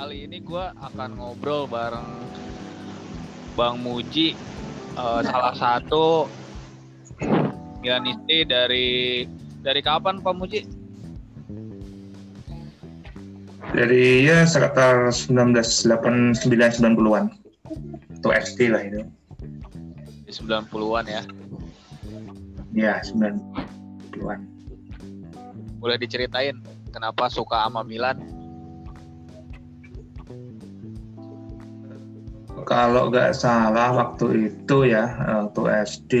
kali ini gue akan ngobrol bareng Bang Muji, uh, salah satu Milanisti dari dari kapan Pak Muji? Dari ya sekitar 1989 90-an. Itu SD lah itu. Di 90-an ya. Ya, 90-an. Boleh diceritain kenapa suka sama Milan? Kalau nggak salah waktu itu ya, waktu SD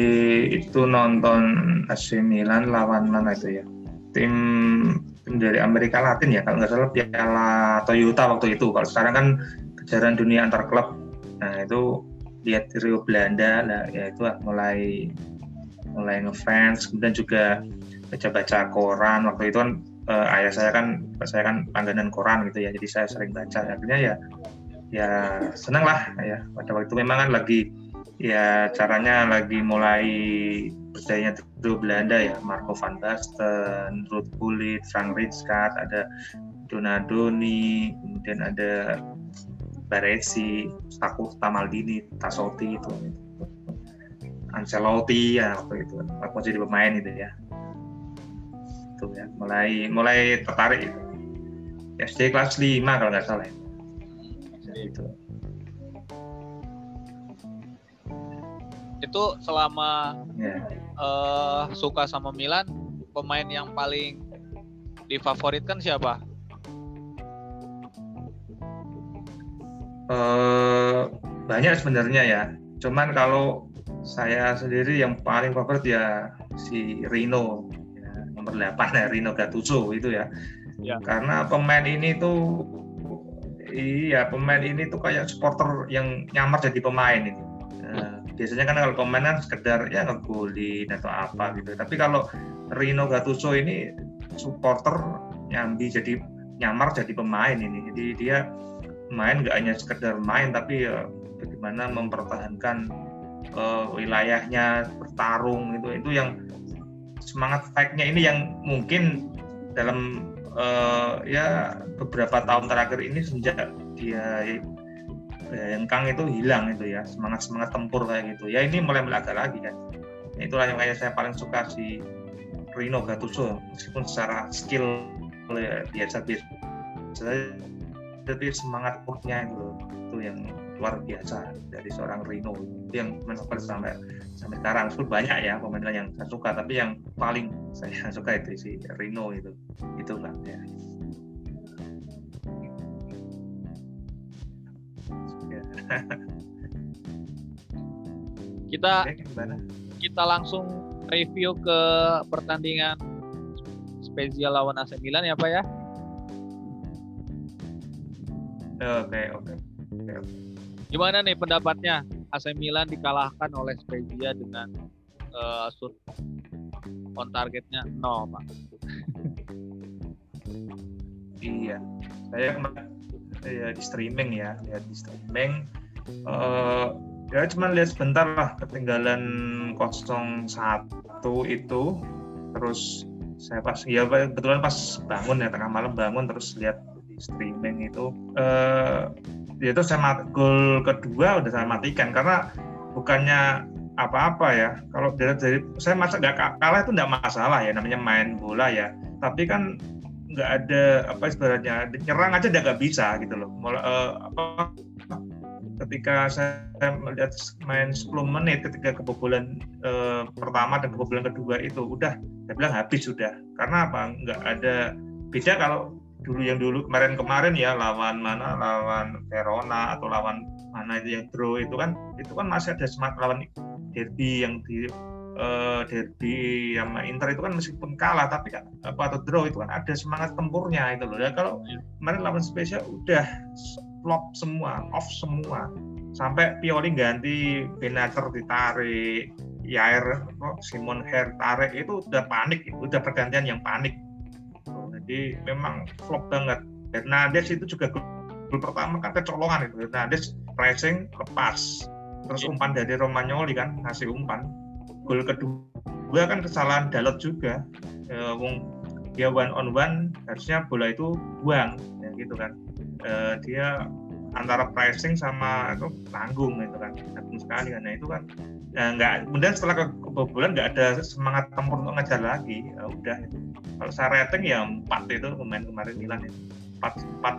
itu nonton AC Milan lawan mana itu ya? Tim, dari Amerika Latin ya, kalau nggak salah Piala Toyota waktu itu. Kalau sekarang kan kejaran dunia antar klub. Nah itu lihat Rio Belanda, nah ya itu mulai mulai ngefans, kemudian juga baca-baca koran. Waktu itu kan uh, ayah saya kan saya kan langganan koran gitu ya, jadi saya sering baca. Akhirnya ya ya senang lah ya. Pada waktu itu memang kan lagi ya caranya lagi mulai berdayanya dulu Belanda ya. Marco van Basten, Ruud Gullit, Frank Rijkaard, ada Donadoni, kemudian ada Baresi, Staku Tamaldini, Tasoti itu, Ancelotti ya waktu itu. Aku jadi pemain itu ya. Itu ya. Mulai mulai tertarik. Itu SD kelas 5 kalau nggak salah ya itu itu selama ya. uh, suka sama Milan pemain yang paling difavoritkan siapa? Uh, banyak sebenarnya ya. Cuman kalau saya sendiri yang paling favorit ya si Rino. Ya, nomor 8 ya Rino Gattuso itu ya. ya. Karena pemain ini tuh iya pemain ini tuh kayak supporter yang nyamar jadi pemain ini. Uh, biasanya kan kalau pemain kan sekedar ya ngegolin atau apa gitu. Tapi kalau Rino Gattuso ini supporter nyambi jadi nyamar jadi pemain ini. Jadi dia main nggak hanya sekedar main tapi ya bagaimana mempertahankan uh, wilayahnya bertarung itu itu yang semangat fight-nya ini yang mungkin dalam uh, ya beberapa tahun terakhir ini sejak dia yang Kang itu hilang itu ya. Semangat semangat tempur kayak gitu. Ya ini mulai melaga lagi kan. Itulah yang kayak saya paling suka si Rino Gattuso. Meskipun secara skill ya, biasa biasa tapi semangat punya itu itu yang luar biasa dari seorang Rino. Itu yang menopel sampai sampai sekarang. Sudah banyak ya pemain yang saya suka. Tapi yang paling saya suka itu si Rino itu. Itu kan ya. kita kita langsung review ke pertandingan spesial lawan AC Milan ya Pak ya? Oke. Oke oke gimana nih pendapatnya? AC Milan dikalahkan oleh Spezia dengan uh, shoot on targetnya nol pak. Iya. Saya ya, di streaming ya lihat di streaming. Uh, ya cuma lihat sebentar lah ketinggalan 01 itu. Terus saya pas ya kebetulan pas bangun ya tengah malam bangun terus lihat di streaming itu. Uh, itu saya mat, gol kedua udah saya matikan karena bukannya apa-apa ya. Kalau dari, dari saya masa nggak kalah itu nggak masalah ya namanya main bola ya. Tapi kan nggak ada apa ibaratnya nyerang aja udah nggak bisa gitu loh. Mulai, uh, apa ketika saya melihat main 10 menit ketika kebobolan uh, pertama dan kebobolan kedua itu udah saya bilang habis sudah. Karena apa? Nggak ada beda kalau dulu yang dulu kemarin-kemarin ya lawan mana lawan Verona atau lawan mana itu yang draw itu kan itu kan masih ada semangat lawan derby yang di uh, derby sama Inter itu kan meskipun kalah tapi kan apa atau draw itu kan ada semangat tempurnya itu loh. Ya kalau kemarin lawan spesial udah flop semua, off semua. Sampai Pioli ganti Benacer ditarik, Yair Simon Her tarik itu udah panik, udah pergantian yang panik. Jadi memang flop banget. Hernandez itu juga gol pertama kan kecolongan itu. Hernandez pressing lepas. Terus iya. umpan dari Romagnoli kan ngasih umpan gol kedua kan kesalahan Dalot juga e, wong dia one on one harusnya bola itu buang ya gitu kan uh, dia antara pricing sama itu tanggung gitu kan tanggung sekali kan nah itu kan ya nggak kemudian setelah kebobolan nggak ada semangat tempur untuk ngejar lagi. Ya udah itu kalau saya rating ya empat itu pemain kemarin Milan itu. Empat empat.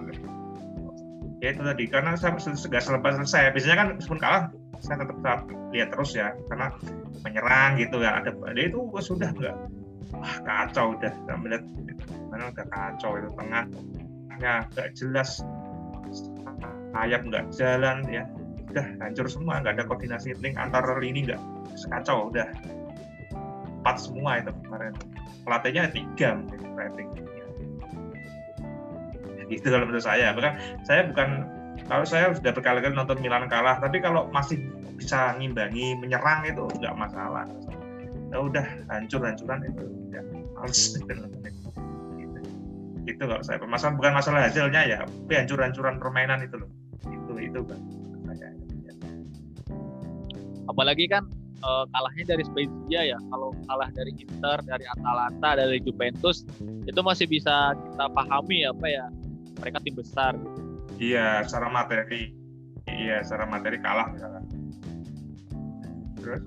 Ya itu tadi karena saya sudah selesai selesai. Biasanya kan meskipun kalah saya tetap, tetap lihat terus ya karena menyerang gitu ya. Ada dia itu sudah enggak wah kacau udah. Nggak melihat mana udah kacau itu. Tengahnya nggak jelas. Sayap nggak jalan ya udah hancur semua. Nggak ada koordinasi link antar lini nggak? Sekacau udah. Empat semua itu kemarin. Pelatihnya tiga mungkin rating gitu kalau menurut saya. Bahkan saya bukan kalau saya sudah berkali-kali nonton Milan kalah tapi kalau masih bisa ngimbangi menyerang itu nggak masalah. Ya udah hancur-hancuran itu. Ya males. Gitu. itu kalau saya. Masalah bukan masalah hasilnya ya tapi hancur-hancuran permainan itu loh. Itu itu kan apalagi kan uh, kalahnya dari Spezia ya. Kalau kalah dari Inter dari Atalanta dari Juventus itu masih bisa kita pahami apa ya. Mereka tim besar. Iya secara materi. Iya secara materi kalah misalkan terus?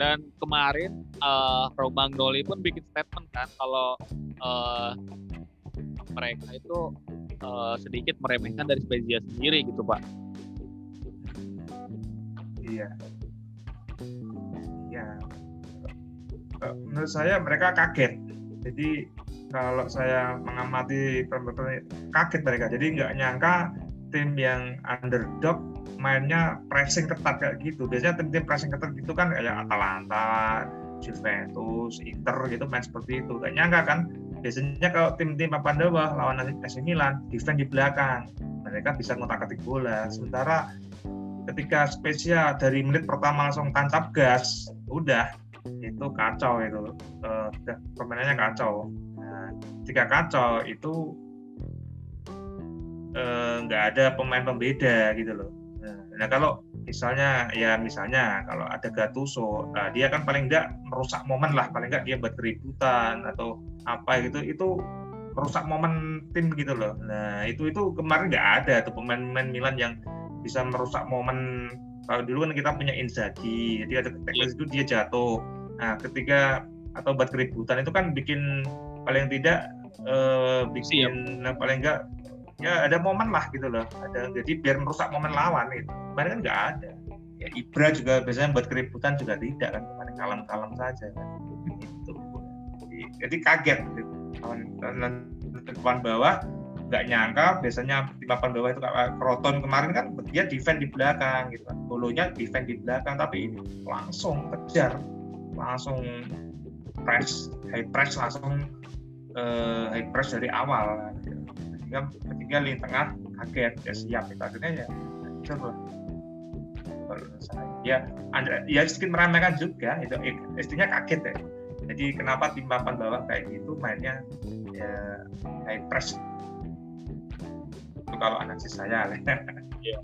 Dan kemarin uh, Romagnoli pun bikin statement kan kalau uh, mereka itu uh, sedikit meremehkan dari Spezia sendiri gitu pak iya. Ya menurut saya mereka kaget. Jadi kalau saya mengamati kaget mereka. Jadi nggak nyangka tim yang underdog mainnya pressing ketat kayak gitu. Biasanya tim-tim pressing ketat gitu kan kayak Atalanta Juventus Inter gitu main seperti itu. Gak nyangka kan? Biasanya kalau tim-tim bawah lawan AC Milan defend di belakang. Mereka bisa ngotak atik bola. Sementara ketika spesial dari menit pertama langsung tancap gas udah. Itu kacau itu. Uh, permainannya kacau. Nah, ketika kacau itu eh, nggak uh, ada pemain pembeda gitu loh. Nah, nah kalau misalnya ya misalnya kalau ada Gattuso nah dia kan paling nggak merusak momen lah. Paling nggak dia buat atau apa gitu. Itu merusak momen tim gitu loh. Nah itu itu kemarin nggak ada tuh pemain-pemain Milan yang bisa merusak momen. Kalau dulu kan kita punya Inzaghi jadi ada teknis itu dia jatuh. Nah ketika atau buat keributan itu kan bikin paling tidak eh, bikin nah, paling enggak ya ada momen lah gitu loh. Ada jadi biar merusak momen lawan itu. Kemarin kan nggak ada. Ya Ibra juga biasanya buat keributan juga tidak kan kemarin kalem-kalem saja kan. Itu jadi, jadi kaget gitu. lawan depan bawah nggak nyangka biasanya papan bawah itu kayak Kroton kemarin kan dia defend di belakang gitu kan. Bolonya defend di belakang tapi ini langsung kejar langsung press high press langsung uh, high press dari awal. Sehingga ketika di tengah kaget ya siap. Itu akhirnya ya lah ya anda ya sedikit meramaikan juga itu istrinya kaget ya. Jadi kenapa tim papan bawah kayak gitu mainnya ya high press kalau analisis saya. Iya.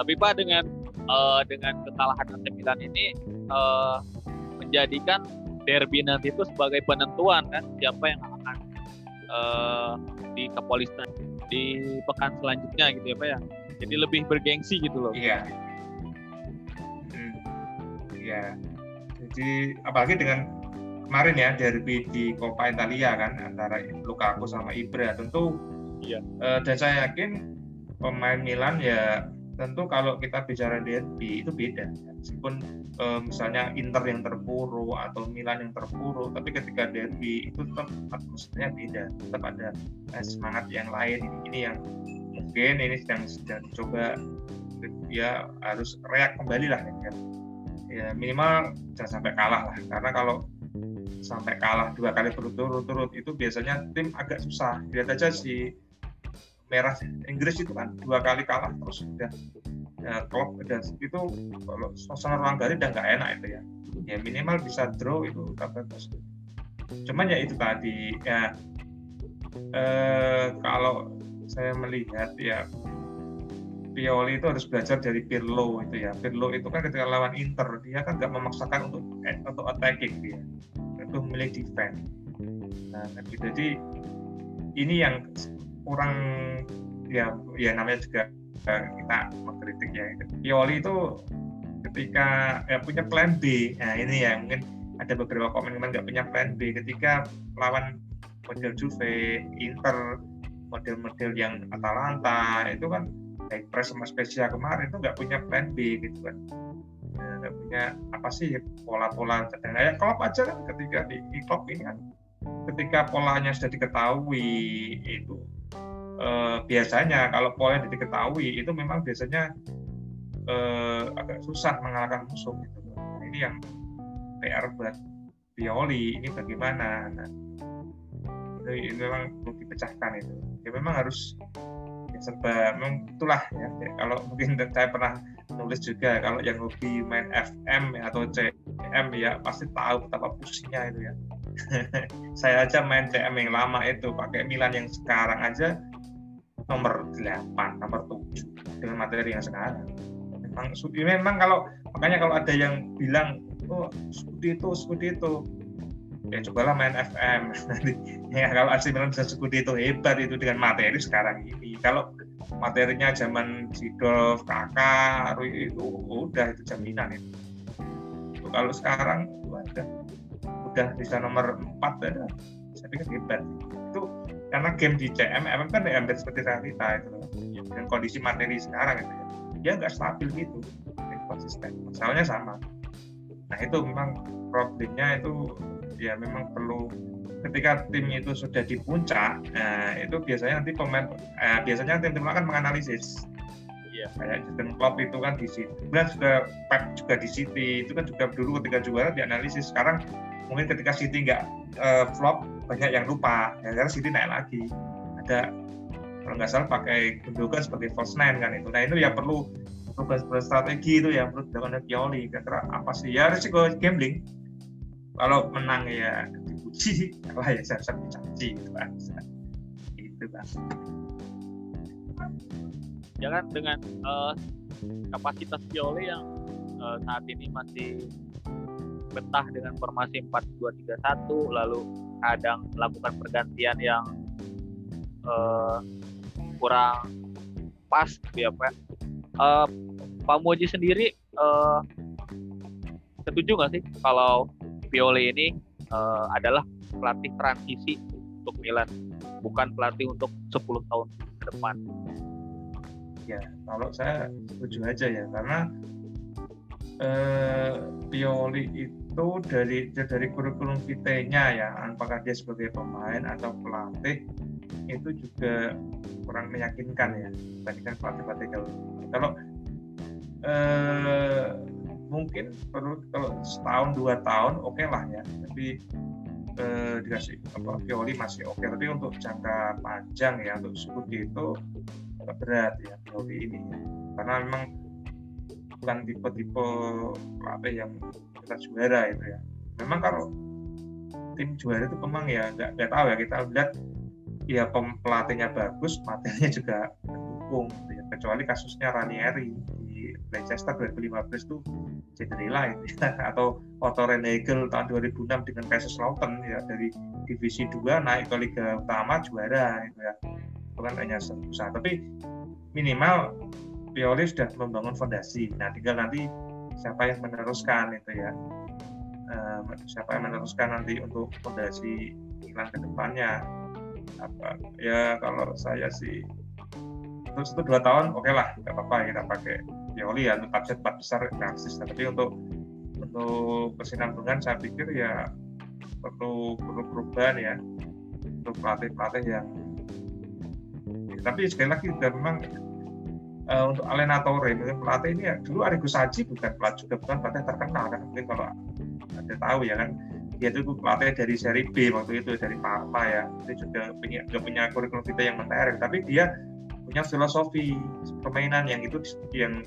Tapi Pak dengan uh, dengan kekalahan AC Milan ini uh, menjadikan derby nanti itu sebagai penentuan kan siapa yang akan uh, di Kepolisian di pekan selanjutnya gitu ya Pak ya. Jadi lebih bergengsi gitu loh. Iya. Hmm. Iya. Jadi apalagi dengan kemarin ya derby di Coppa Italia kan antara Lukaku sama Ibra tentu Iya. Uh, dan saya yakin pemain Milan ya tentu kalau kita bicara derby itu beda. Meskipun uh, misalnya Inter yang terpuruk atau Milan yang terpuruk, tapi ketika derby itu tetap atmosfernya beda. Tetap ada eh, semangat yang lain. Ini, ini yang mungkin ini sedang sedang coba ya harus reak kembali lah ya. ya minimal jangan sampai kalah lah karena kalau sampai kalah dua kali berturut-turut itu biasanya tim agak susah lihat aja si merah Inggris itu kan dua kali kalah terus udah ya, klub dan itu kalau suasana ruang ganti udah nggak enak itu ya. Ya minimal bisa draw itu udah bagus cuman ya itu tadi ya eh, kalau saya melihat ya Pioli itu harus belajar dari Pirlo itu ya. Pirlo itu kan ketika lawan Inter dia kan nggak memaksakan untuk untuk attacking dia. Itu memilih defense. Nah jadi ini yang kurang ya ya namanya juga kita mengkritik ya. Pioli itu ketika ya, punya plan B. Nah ini ya mungkin ada beberapa komen teman nggak punya plan B. Ketika lawan model Juve, Inter, model-model yang Atalanta itu kan baik press sama spesial kemarin itu nggak punya plan B gitu kan. Nggak punya apa sih pola-pola. Dan kayak klub aja kan ketika di, di klub ini kan ketika polanya sudah diketahui itu eh, biasanya kalau pola yang diketahui itu memang biasanya eh, agak susah mengalahkan musuh gitu. Nah, ini yang PR buat Pioli ini bagaimana? Nah, itu, itu memang perlu dipecahkan itu. Ya memang harus ya serba memang itulah ya, ya kalau mungkin saya pernah nulis juga kalau yang hobi main FM atau CM ya pasti tahu betapa pusingnya itu ya. Saya aja main CM yang lama itu pakai Milan yang sekarang aja nomor 8, nomor 7 dengan materi yang sekarang memang memang kalau makanya kalau ada yang bilang oh seperti itu seperti itu ya cobalah main FM nanti ya kalau AC Milan bisa seperti itu hebat itu dengan materi sekarang ini kalau materinya zaman Sidolf, Kakak, itu udah itu jaminan itu. Kalau sekarang udah udah bisa nomor 4 ada. Saya pikir hebat. Karena game di CM MM kan hampir seperti realita itu dengan kondisi materi sekarang itu ya. Dia nggak stabil gitu, konsisten. Masalahnya sama. Nah itu memang problemnya itu ya memang perlu ketika tim itu sudah di puncak, nah, itu biasanya nanti pemain, eh, biasanya tim-tim akan menganalisis. Iya. Kayak Jurgen Klopp itu kan di City, kemudian juga Pep juga di City, itu kan juga dulu ketika juara dianalisis. Sekarang mungkin ketika City nggak uh, flop, banyak yang lupa. Ya, karena City naik lagi. Ada kalau nggak salah pakai Gundogan sebagai false nine kan itu. Nah itu ya perlu perlu strategi itu yang perlu dilakukan oleh Pioli. Apa sih? Ya risiko gambling. Kalau menang ya dipuji kalah ya saya dicaci gitu kan itu kan jangan dengan uh, kapasitas Pioli yang uh, saat ini masih betah dengan formasi 4-2-3-1 lalu kadang melakukan pergantian yang uh, kurang pas gitu ya Pak. Uh, Pak Moji sendiri uh, setuju nggak sih kalau Pioli ini uh, adalah pelatih transisi untuk Milan, bukan pelatih untuk 10 tahun ke depan. Ya, kalau saya setuju aja ya, karena uh, Pioli itu dari dari kurikulum vitae-nya ya, apakah dia sebagai pemain atau pelatih itu juga kurang meyakinkan ya. Dibandingkan pelatih-pelatih kalau kalau eh, mungkin perlu kalau setahun dua tahun oke okay lah ya. Tapi eh, dikasih apa Pioli masih oke. Okay. tapi untuk jangka panjang ya untuk Scudi itu berat ya Pioli ini. Karena memang bukan tipe-tipe pelatih yang kita juara itu ya memang kalau tim juara itu memang ya nggak nggak tahu ya kita lihat ya pelatihnya bagus materinya juga mendukung gitu ya. kecuali kasusnya Ranieri Leicester 2015 itu Cinderella itu ya. atau Otto Rehagel tahun 2006 dengan Kaiserslautern ya dari divisi 2 naik ke Liga Utama juara itu ya itu kan hanya susah tapi minimal Pioli sudah membangun fondasi. Nah tinggal nanti siapa yang meneruskan itu ya. Siapa yang meneruskan nanti untuk fondasi Milan ke depannya. Apa ya kalau saya sih terus itu dua tahun oke okay lah nggak apa-apa kita pakai Pioli ya untuk target empat besar realistis. Tapi untuk untuk kesinambungan saya pikir ya perlu perlu perubahan ya untuk pelatih pelatih yang tapi sekali lagi memang uh, untuk Alena Torre pelatih ini ya dulu Arrigo Sacchi bukan pelatih juga bukan pelatih terkenal kan mungkin kalau ada tahu ya kan. Dia itu pelatih dari seri B waktu itu dari Parma ya. Itu juga punya juga punya kurikulum kita yang menarik tapi dia punya filosofi permainan yang itu yang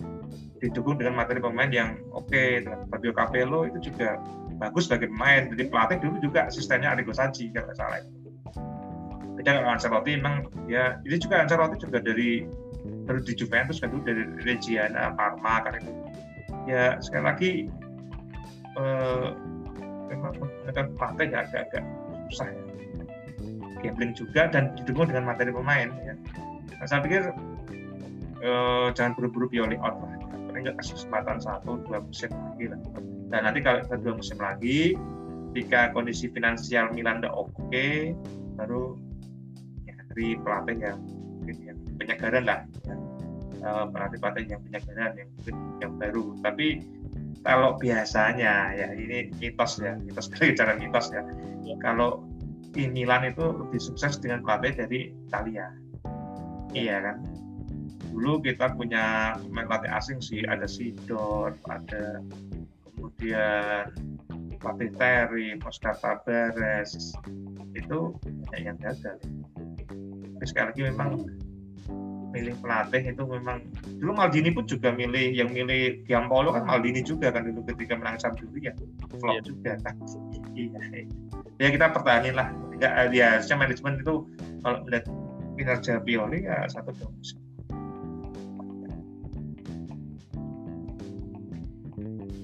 didukung dengan materi pemain yang oke. Okay. Fabio Capello itu juga bagus sebagai pemain. Jadi pelatih dulu juga asistennya Arrigo Sacchi kalau nggak salah. Beda kalau Ancelotti memang ya. Ini juga Ancelotti juga dari baru di Juventus kan dulu dari Reggiana Parma kan itu ya sekali lagi eh, memang menggunakan pelatih ya agak-agak susah ya. gambling juga dan didukung dengan materi pemain ya. Nah, saya pikir eh, jangan buru-buru Pioli out lah. Paling nggak kasih kesempatan satu dua musim lagi lah. Dan nanti kalau dua musim lagi, ketika kondisi finansial Milan udah oke, baru nyari pelatih yang mungkin yang penyegaran lah. Ya. Uh, pelatih pelatih yang penyegaran yang mungkin yang baru. Tapi kalau biasanya ya ini mitos ya, mitos dari cara mitos ya. ya. Kalau di Milan itu lebih sukses dengan pelatih dari Italia. Iya kan? Dulu kita punya pemain pelatih asing sih, ada Sidor, ada kemudian pelatih Terry, Oscar Tabares, itu banyak yang gagal. Tapi sekali lagi memang milih pelatih itu memang dulu Maldini pun juga milih yang milih Giampolo kan Maldini juga kan dulu ketika menang Sampdoria flop yeah. juga kan. Iya ya kita pertahanin lah. Enggak ya secara manajemen itu kalau melihat kinerja Pioli ya satu dua musim.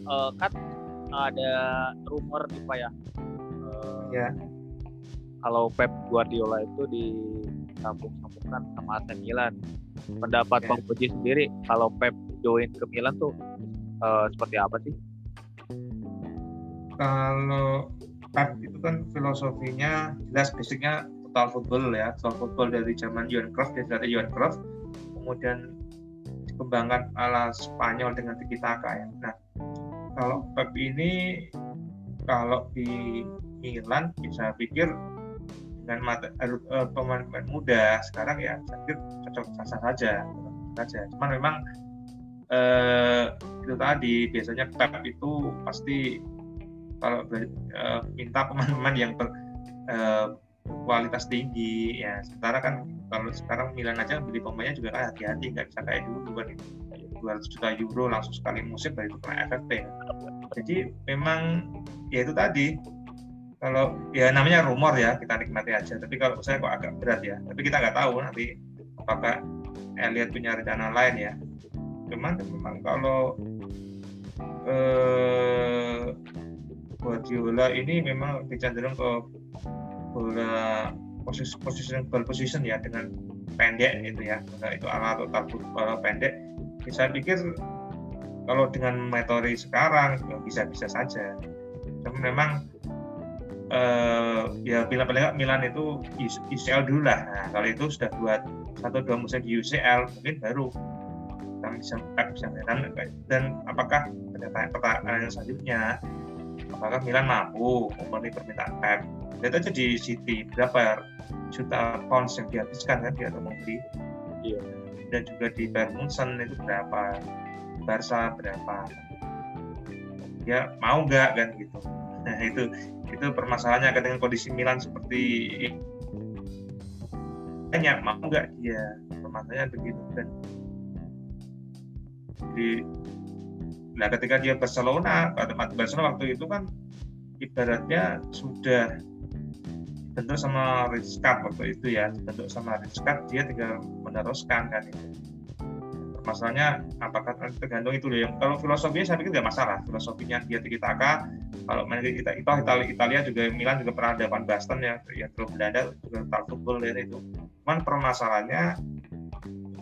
Uh, kan ada rumor nih pak ya. Uh, ya kalau Pep Guardiola itu disambung-sambungkan sama AC Milan. Pendapat ya. Bang Puji sendiri kalau Pep join ke Milan tuh uh, seperti apa sih? Kalau Pep itu kan filosofinya jelas basicnya total football ya. Total football dari zaman Johan Cruyff dari Johan Cruyff kemudian dikembangkan ala Spanyol dengan tiki taka ya nah kalau Pep ini kalau di Milan bisa pikir dengan mata, uh, pemain-pemain muda sekarang ya saya pikir cocok sasa saja saja cuman memang uh, itu tadi biasanya Pep itu pasti kalau uh, minta pemain-pemain yang ber, uh, kualitas tinggi ya. Sementara kan kalau sekarang Milan aja beli pemainnya juga kan hati-hati nggak bisa kayak dulu kan 200 juta euro langsung sekali musim dari itu kena FFP jadi memang ya itu tadi kalau ya namanya rumor ya kita nikmati aja. Tapi kalau saya kok agak berat ya. Tapi kita nggak tahu nanti apakah Elliot punya rencana lain ya. Cuman memang kalau eh, Guardiola ini memang dicenderung ke bola posisi position ball position ya dengan pendek itu ya. Itu ala total bola pendek. Saya pikir kalau dengan metode sekarang ya bisa-bisa saja. Tapi memang uh, ya bila paling Milan itu UCL dulu lah. Nah, kalau itu sudah buat satu dua musim di UCL mungkin baru. Kita bisa bisa dan, dan apakah pertanyaan pertanyaan selanjutnya? Apakah Milan mampu memenuhi permintaan Pep? Lihat aja di City berapa juta pounds yang dihabiskan kan dia untuk membeli iya. dan juga di Bayern Munchen itu berapa? Barca berapa? Ya mau nggak kan gitu. Nah itu itu permasalahannya kan dengan kondisi Milan seperti banyak mau nggak? Dia permasalahannya begitu kan. Di nah ketika dia Barcelona pada Barcelona waktu itu kan ibaratnya sudah dibentuk sama Rizkat waktu itu ya dibentuk sama Rizkat dia tinggal meneruskan kan itu masalahnya apakah tergantung itu loh yang kalau filosofinya saya pikir tidak masalah. Filosofinya dia tiki taka kalau main kita itu Italia, Italia juga Milan juga pernah ada Van Basten ya yang terus Belanda juga football ya itu. Cuman permasalahannya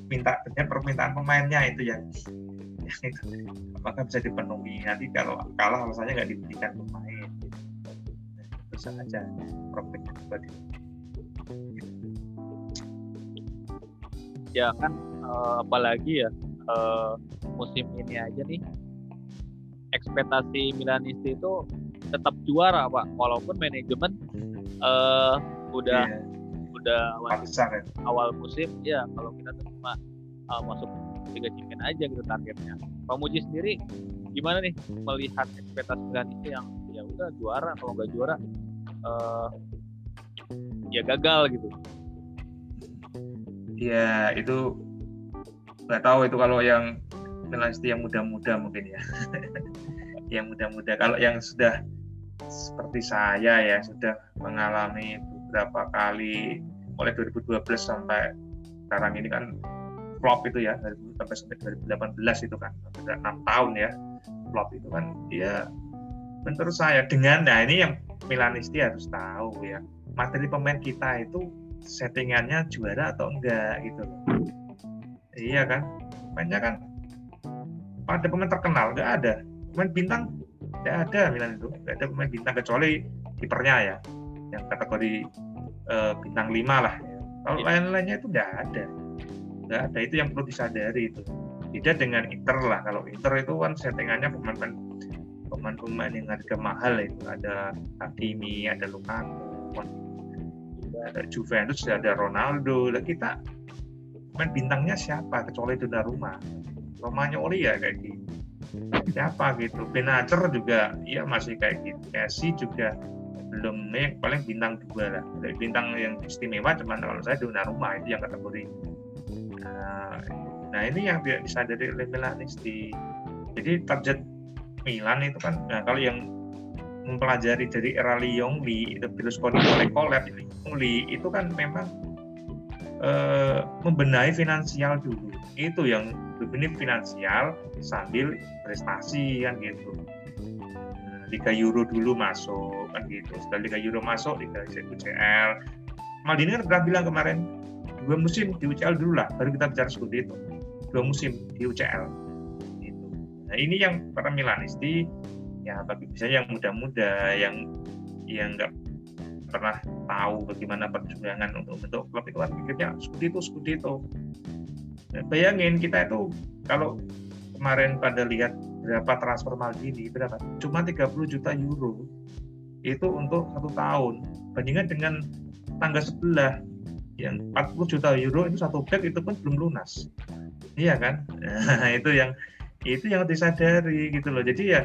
minta permintaan pemainnya itu yang itu apakah bisa dipenuhi? Nanti kalau kalah alasannya nggak diberikan pemain. Bisa aja problemnya pribadi ya kan uh, apalagi ya uh, musim ini aja nih ekspektasi Milanisti itu tetap juara pak walaupun manajemen uh, udah yeah. udah besar, ya? awal musim ya kalau kita cuma uh, masuk Liga Champions aja gitu targetnya Pak Muji sendiri gimana nih melihat ekspektasi Milanisti yang ya udah juara kalau nggak juara uh, ya gagal gitu ya itu nggak tahu itu kalau yang dinasti yang muda-muda mungkin ya. Yang muda-muda kalau yang sudah seperti saya ya sudah mengalami beberapa kali mulai 2012 sampai sekarang ini kan flop itu ya sampai sampai 2018 itu kan sudah enam tahun ya flop itu kan. Dia menurut saya dengan nah ini yang Milanisti harus tahu ya materi pemain kita itu settingannya juara atau enggak gitu iya kan? Pemainnya kan? Pada pemain terkenal nggak ada. Pemain bintang nggak ada Milan itu. Nggak ada pemain bintang kecuali kipernya ya yang kategori uh, bintang lima lah. Kalau iya. lain-lainnya itu nggak ada. Nggak ada. Itu yang perlu disadari itu. Beda dengan Inter lah. Kalau Inter itu kan settingannya pemain pemain-pemain yang harga mahal itu. Ada Hakimi ada Lukaku ada Juventus ada Ronaldo. Lah kita pemain bintangnya siapa kecuali Donnarumma Romagnoli ya kayak gitu siapa gitu? Benacer juga ya masih kayak gitu. Messi juga belum nih paling bintang dua lah. Dari bintang yang istimewa cuman kalau saya Donnarumma itu yang kategori. Nah, nah ini yang tidak disadari oleh Milanisti jadi target Milan itu kan nah kalau yang mempelajari dari era Li Berlusconi oleh Colette Li itu kan memang eh, membenahi finansial dulu. Itu yang benih finansial sambil prestasi kan gitu. Nah, Liga Euro dulu masuk kan gitu. Setelah Liga Euro masuk Liga UCL Maldini kan pernah bilang kemarin dua musim di UCL dulu lah baru kita bicara itu. Dua musim di UCL gitu. nah ini yang para Milanisti ya bagi misalnya yang muda-muda yang yang nggak pernah tahu bagaimana perjuangan untuk bentuk klub itu pikirnya itu seperti itu. Bayangin kita itu kalau kemarin pada lihat berapa transfer Maldini berapa cuma 30 juta euro itu untuk satu tahun. Bandingkan dengan tangga sebelah yang 40 juta euro itu satu back itu pun belum lunas. Iya kan? Nah, itu yang itu yang disadari gitu loh. Jadi ya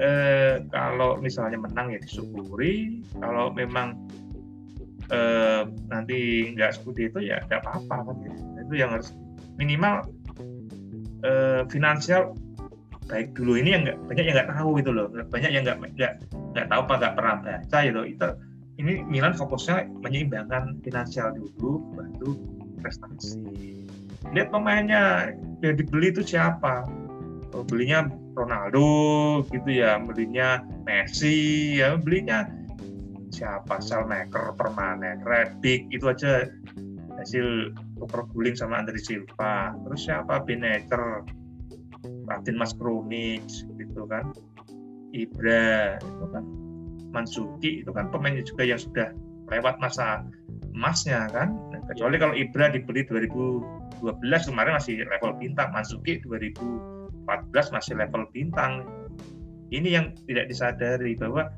eh, kalau misalnya menang ya disyukuri. Kalau memang eh, nanti nggak seperti itu ya nggak apa-apa kan gitu. itu yang harus minimal uh, finansial baik dulu. Ini yang nggak banyak yang nggak tahu itu loh. Banyak yang nggak nggak tahu apa nggak pernah baca gitu itu ini Milan fokusnya menyeimbangkan finansial dulu baru prestasi. Lihat pemainnya yang dibeli itu siapa belinya Ronaldo gitu ya belinya Messi ya belinya siapa? Salmaker permanen Rebic itu aja hasil tuker guling sama Andri Silva. Terus siapa? Beneker Martin Mas Krunic gitu kan. Ibra itu kan. Mansuki itu kan pemainnya juga yang sudah lewat masa emasnya kan. Kecuali kalau Ibra dibeli 2012 kemarin masih level bintang. Mansuki 2014 masih level bintang. Ini yang tidak disadari bahwa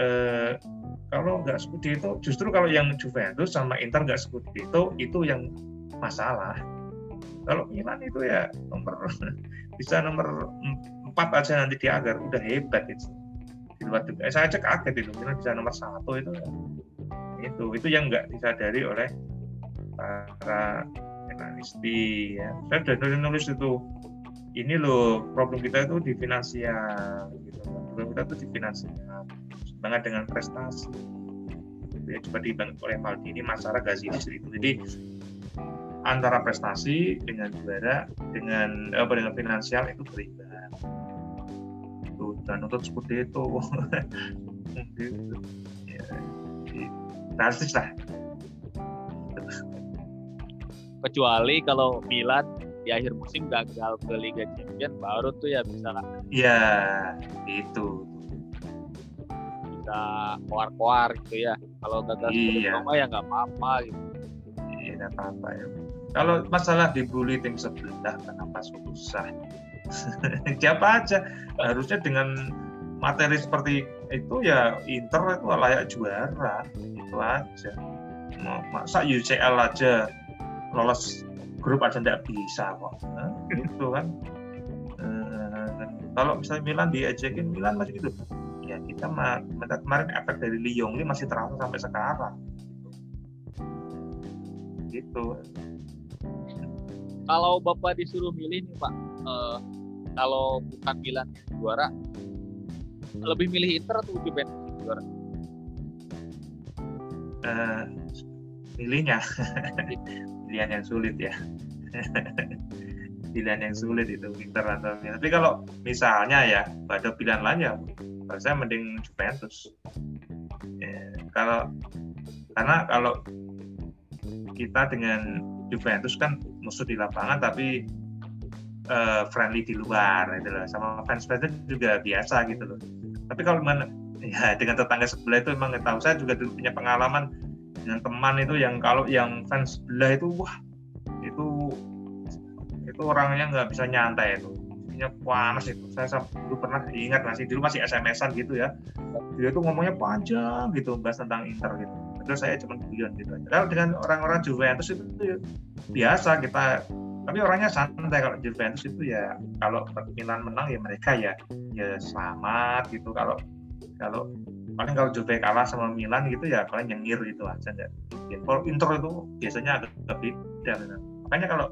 eh, kalau nggak seperti itu justru kalau yang Juventus sama Inter nggak seperti itu itu yang masalah. Kalau Milan itu ya nomor bisa nomor empat aja nanti di agar udah hebat itu. Di luar juga. Eh, saya cek kaget itu Milan bisa nomor satu itu ya. itu itu yang nggak disadari oleh para analisti ya. Saya sudah nulis itu ini loh problem kita itu di finansial gitu problem kita itu di finansial. Banget dengan prestasi. Ya coba dibangun oleh Maldini Masara Gazilis itu jadi antara prestasi dengan juara dengan apa dengan finansial itu berimbang. Itu dan untuk seperti itu. Gitu. ya, kecuali kalau Milan di akhir musim gagal ke Liga Champions baru tuh ya bisa lah. Iya, itu. Bisa koar-koar gitu ya. Kalau gagal iya. rumah ya nggak apa-apa gitu. Iya nggak apa-apa ya. Kalau masalah dibully tim sebelah kenapa susah? Siapa aja harusnya dengan materi seperti itu ya Inter itu layak juara itu aja. Masa UCL aja lolos grup aja tidak bisa kok. Nah, gitu kan. Eh, kalau misalnya Milan diajakin Milan masih gitu ya kita kemarin efek dari Lyon ini masih terasa sampai sekarang. Gitu. Kalau bapak disuruh milih nih pak uh, kalau bukan Milan juara lebih milih Inter atau Juventus juara? Uh, milihnya pilihan yang sulit ya. Pilihan yang sulit itu Inter atau tapi kalau misalnya ya ada pilihan lain ya saya mending Juventus. Ya, kalau karena kalau kita dengan Juventus kan musuh di lapangan tapi uh, friendly di luar gitu loh. Sama fans fansnya juga biasa gitu loh. Tapi kalau mana ya dengan tetangga sebelah itu emang tahu. Saya juga punya pengalaman dengan teman itu yang kalau yang fans sebelah itu wah itu itu orangnya nggak bisa nyantai itu. Dia panas itu. Saya dulu pernah ingat masih dulu masih SMS-an gitu ya. Dia tuh ngomongnya panjang gitu bahas tentang Inter gitu. Terus saya cuma guyon gitu kalau dengan orang-orang Juventus itu, itu ya, biasa kita tapi orangnya santai. Kalau Juventus itu ya kalau Milan menang ya mereka ya ya selamat gitu. Kalau kalau paling kalau Juve kalah sama Milan gitu ya kalian nyengir gitu aja ya, kalau Inter itu biasanya agak beda makanya kalau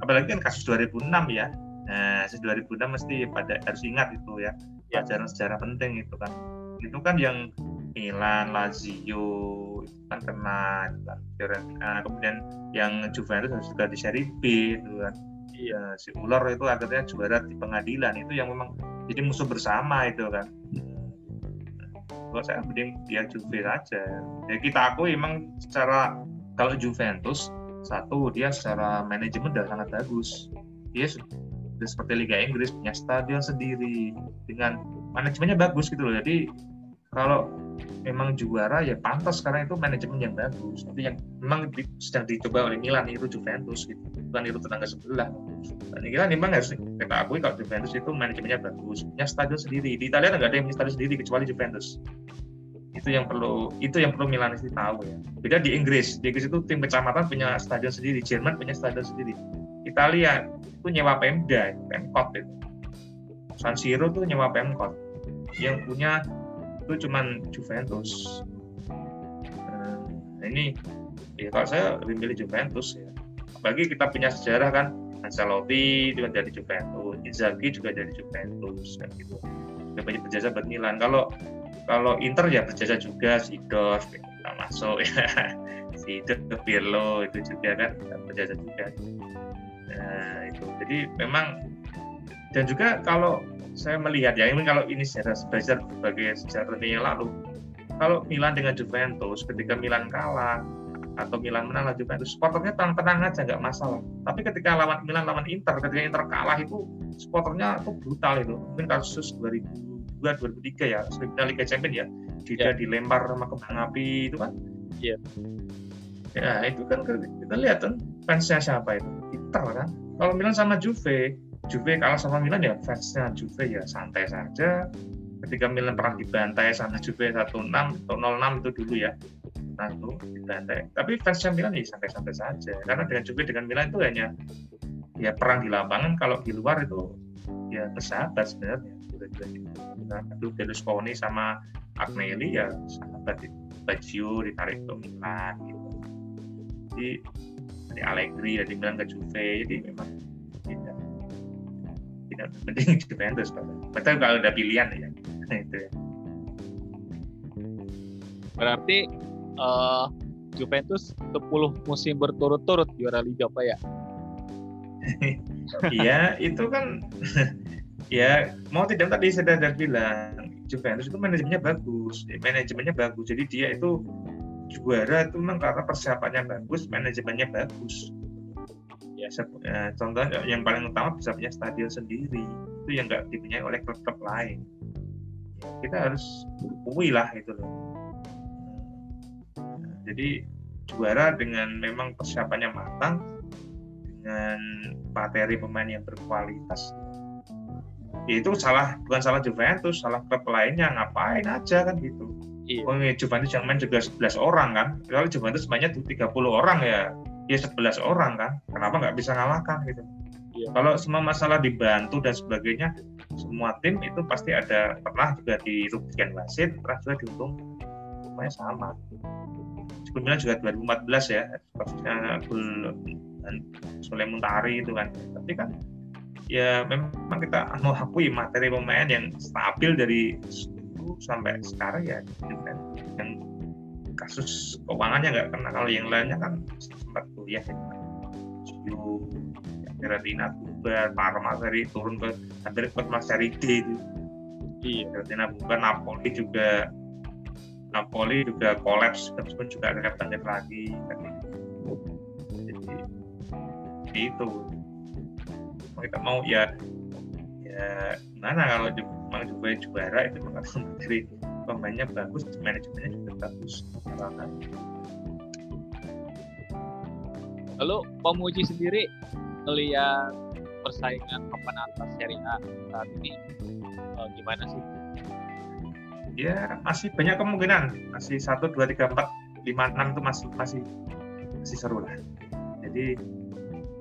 apalagi kan kasus 2006 ya Nah, 2006 mesti pada harus ingat itu ya, ya. pelajaran sejarah penting itu kan. Itu kan yang Milan, Lazio itu kan kena, gitu kan. Fiorentina, kemudian yang Juventus juga di seri B itu kan. Iya, si Ular itu akhirnya juara di pengadilan itu yang memang jadi musuh bersama itu kan. Kalau saya mending dia Juve saja. Ya kita aku memang secara kalau Juventus satu dia secara manajemen udah sangat bagus. Dia seperti Liga Inggris punya stadion sendiri dengan manajemennya bagus gitu loh jadi kalau memang juara ya pantas karena itu manajemen yang bagus. Tapi yang memang di, sedang dicoba oleh Milan itu Juventus gitu. Bukan itu tetangga sebelah. Dan Milan memang harus kita akui kalau Juventus itu manajemennya bagus punya stadion sendiri. Di Italia nggak ada yang punya stadion sendiri kecuali Juventus. Itu yang perlu itu yang perlu Milan itu tahu ya. Beda di Inggris. Di Inggris itu tim kecamatan punya stadion sendiri Jerman punya stadion sendiri. Italia itu nyewa Pemda, Pemkot itu. San Siro tuh nyewa Pemkot. Yang punya itu cuman Juventus. Nah, ini ya kalau saya lebih milih Juventus ya. Apalagi kita punya sejarah kan Ancelotti juga dari Juventus, Inzaghi juga dari Juventus kan gitu. Sudah banyak berjasa buat Milan. Kalau kalau Inter ya berjasa juga Sidorf kita masuk ya. Sidorf, Pirlo itu juga kan berjasa juga. Nah, itu. Jadi memang dan juga kalau saya melihat ya ini kalau ini sejarah belajar sebagai sejarah yang lalu kalau Milan dengan Juventus ketika Milan kalah atau Milan menang lawan Juventus supporternya tenang-tenang aja nggak masalah tapi ketika lawan Milan lawan Inter ketika Inter kalah itu supporternya itu brutal itu mungkin kasus 2002 2003 ya sebenarnya Liga Champions ya tidak yeah. dilempar sama kembang api itu kan iya yeah. ya itu kan kita lihat kan fansnya siapa itu Inter kan. Kalau Milan sama Juve, Juve kalah sama Milan ya fansnya Juve ya santai saja. Ketika Milan pernah dibantai sama Juve 1-6 atau 0-6 itu dulu ya. Itu dibantai. Tapi fansnya Milan ya santai-santai saja. Karena dengan Juve dengan Milan itu hanya ya perang di lapangan. Kalau di luar itu ya bersahabat sebenarnya. Itu Berlusconi sama Agnelli ya sahabat Baggio ditarik ke Milan gitu. Jadi dari Allegri dari Milan ke Juve jadi memang tidak penting Juventus betul kalau ada pilihan ya. Itu ya. Berarti uh, Juventus 10 musim berturut-turut juara Liga apa ya? Iya itu kan ya mau tidak tadi saya sudah bilang Juventus itu manajemennya bagus manajemennya bagus. Jadi dia itu juara itu memang karena persiapannya bagus, manajemennya bagus. Ya, ya contohnya yang paling utama bisa punya stadion sendiri, itu yang nggak dipunyai oleh klub-klub lain. Ya, kita harus akui lah itu loh. Nah, jadi juara dengan memang persiapannya matang, dengan materi pemain yang berkualitas, ya itu salah bukan salah Juventus, salah klub lainnya ngapain aja kan gitu Iya. Oh, ya, Juventus yang main juga 11 orang kan. Kalau Juventus mainnya 30 orang ya, ya 11 orang kan. Kenapa nggak bisa ngalahkan gitu? Iya. Kalau semua masalah dibantu dan sebagainya, semua tim itu pasti ada pernah juga dirugikan wasit, pernah juga diuntung semuanya sama. Sebelumnya juga 2014 ya, kasusnya Gul dan Sule Muntari itu kan. Tapi kan ya memang kita mau akui materi pemain yang stabil dari sampai sekarang ya dengan kasus keuangannya nggak kena kalau yang lainnya kan sempat kuliah ya Siu, Fiorentina bubar, Parma dari turun ke hampir ke seri D itu. Iya. Fiorentina bukan Napoli juga Napoli juga kolaps terus pun juga akhirnya bangkit lagi jadi itu. Mau kita mau ya ya gimana kalau memang juga juara itu memang dari pemainnya bagus manajemennya juga bagus. kan. Lalu pemuji sendiri melihat persaingan papan atas Serie A saat ini uh, gimana sih? Ya masih banyak kemungkinan, masih satu dua tiga empat lima enam itu masih masih masih seru lah. Jadi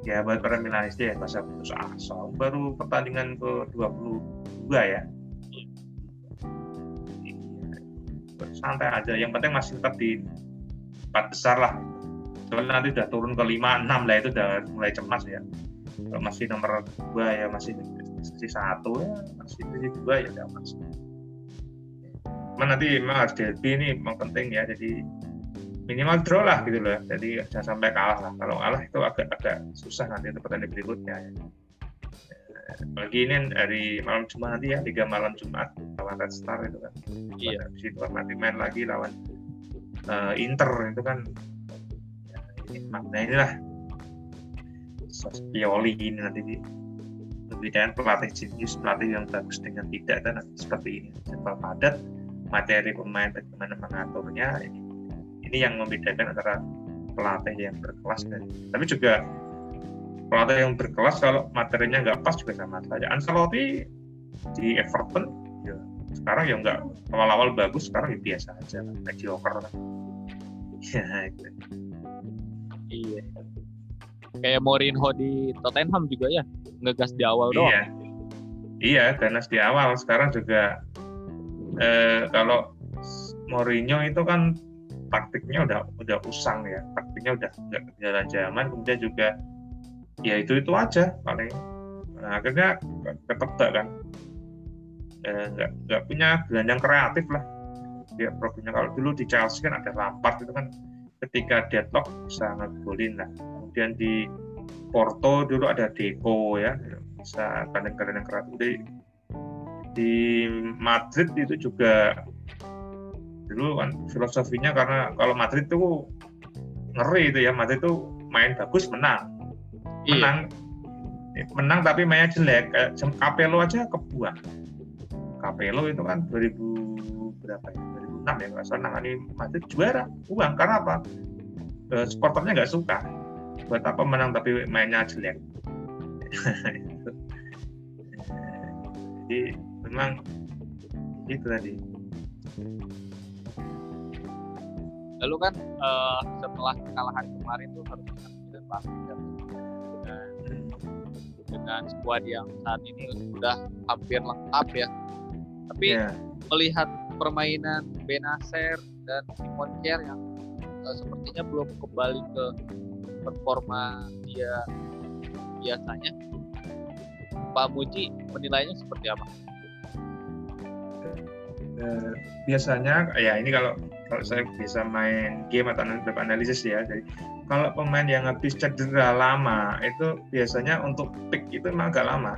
ya buat para Milanisti ya masa putus asa. Baru pertandingan ke 22 ya. Santai aja. Yang penting masih tetap di empat besar lah soalnya nanti udah turun ke lima enam lah itu udah mulai cemas ya. Kalau masih nomor dua ya masih masih satu ya masih masih dua ya udah mas. Cuman nanti memang harus derby ini memang penting ya jadi minimal draw lah gitu loh. Jadi jangan sampai kalah lah. Kalau kalah itu agak-agak susah nanti untuk pertandingan berikutnya ya. Lagi ini dari malam Jumat nanti ya Liga malam Jumat lawan Red Star itu kan. Iya. habis itu nanti main lagi lawan uh, Inter itu kan ya, ini makna inilah. Pioli ini nanti. Lebih dengan pelatih jenius pelatih yang bagus dengan tidak dan seperti ini. Simpel padat materi pemain bagaimana mengaturnya ini. Ini yang membedakan antara pelatih yang berkelas dan tapi juga pelatih yang berkelas kalau materinya nggak pas juga sama saja. Ancelotti di Everton ya sekarang ya nggak awal-awal bagus sekarang ya biasa aja mediocre ya itu iya. Kayak Mourinho di Tottenham juga ya ngegas di awal doang. Iya. Iya ganas di awal. Sekarang juga eh, kalau Mourinho itu kan taktiknya udah udah usang ya. Taktiknya udah nggak jalan zaman. Kemudian juga ya itu itu aja paling. Nah, akhirnya ketebak kan. Nggak nggak punya gelandang kreatif lah. Ya problemnya. Kalau dulu di Chelsea kan ada Lampard itu kan ketika deadlock bisa ngegolin lah. Kemudian di Porto dulu ada Deco ya bisa kadang-kadang kreatif di, di Madrid itu juga dulu kan filosofinya karena kalau Madrid tuh ngeri itu ya Madrid tuh main bagus menang. Iya. menang. Menang tapi mainnya jelek Capello aja kebuang. Capello itu kan 2000 berapa ya 2006 ya nggak salah nangani Madrid juara uang. Karena apa? E, supporternya nggak suka. Buat apa menang tapi mainnya jelek? Jadi memang itu tadi. Lalu kan uh, setelah kekalahan kemarin tuh harus dan pasti dengan dengan skuad yang saat ini sudah hampir lengkap ya. Tapi yeah. melihat permainan Benacer dan Simon Kier yang uh, sepertinya belum kembali ke performa dia biasanya Pak Muji menilainya seperti apa? Uh, biasanya ya ini kalau kalau saya bisa main game atau analisis ya jadi kalau pemain yang habis cedera lama itu biasanya untuk pick itu memang agak lama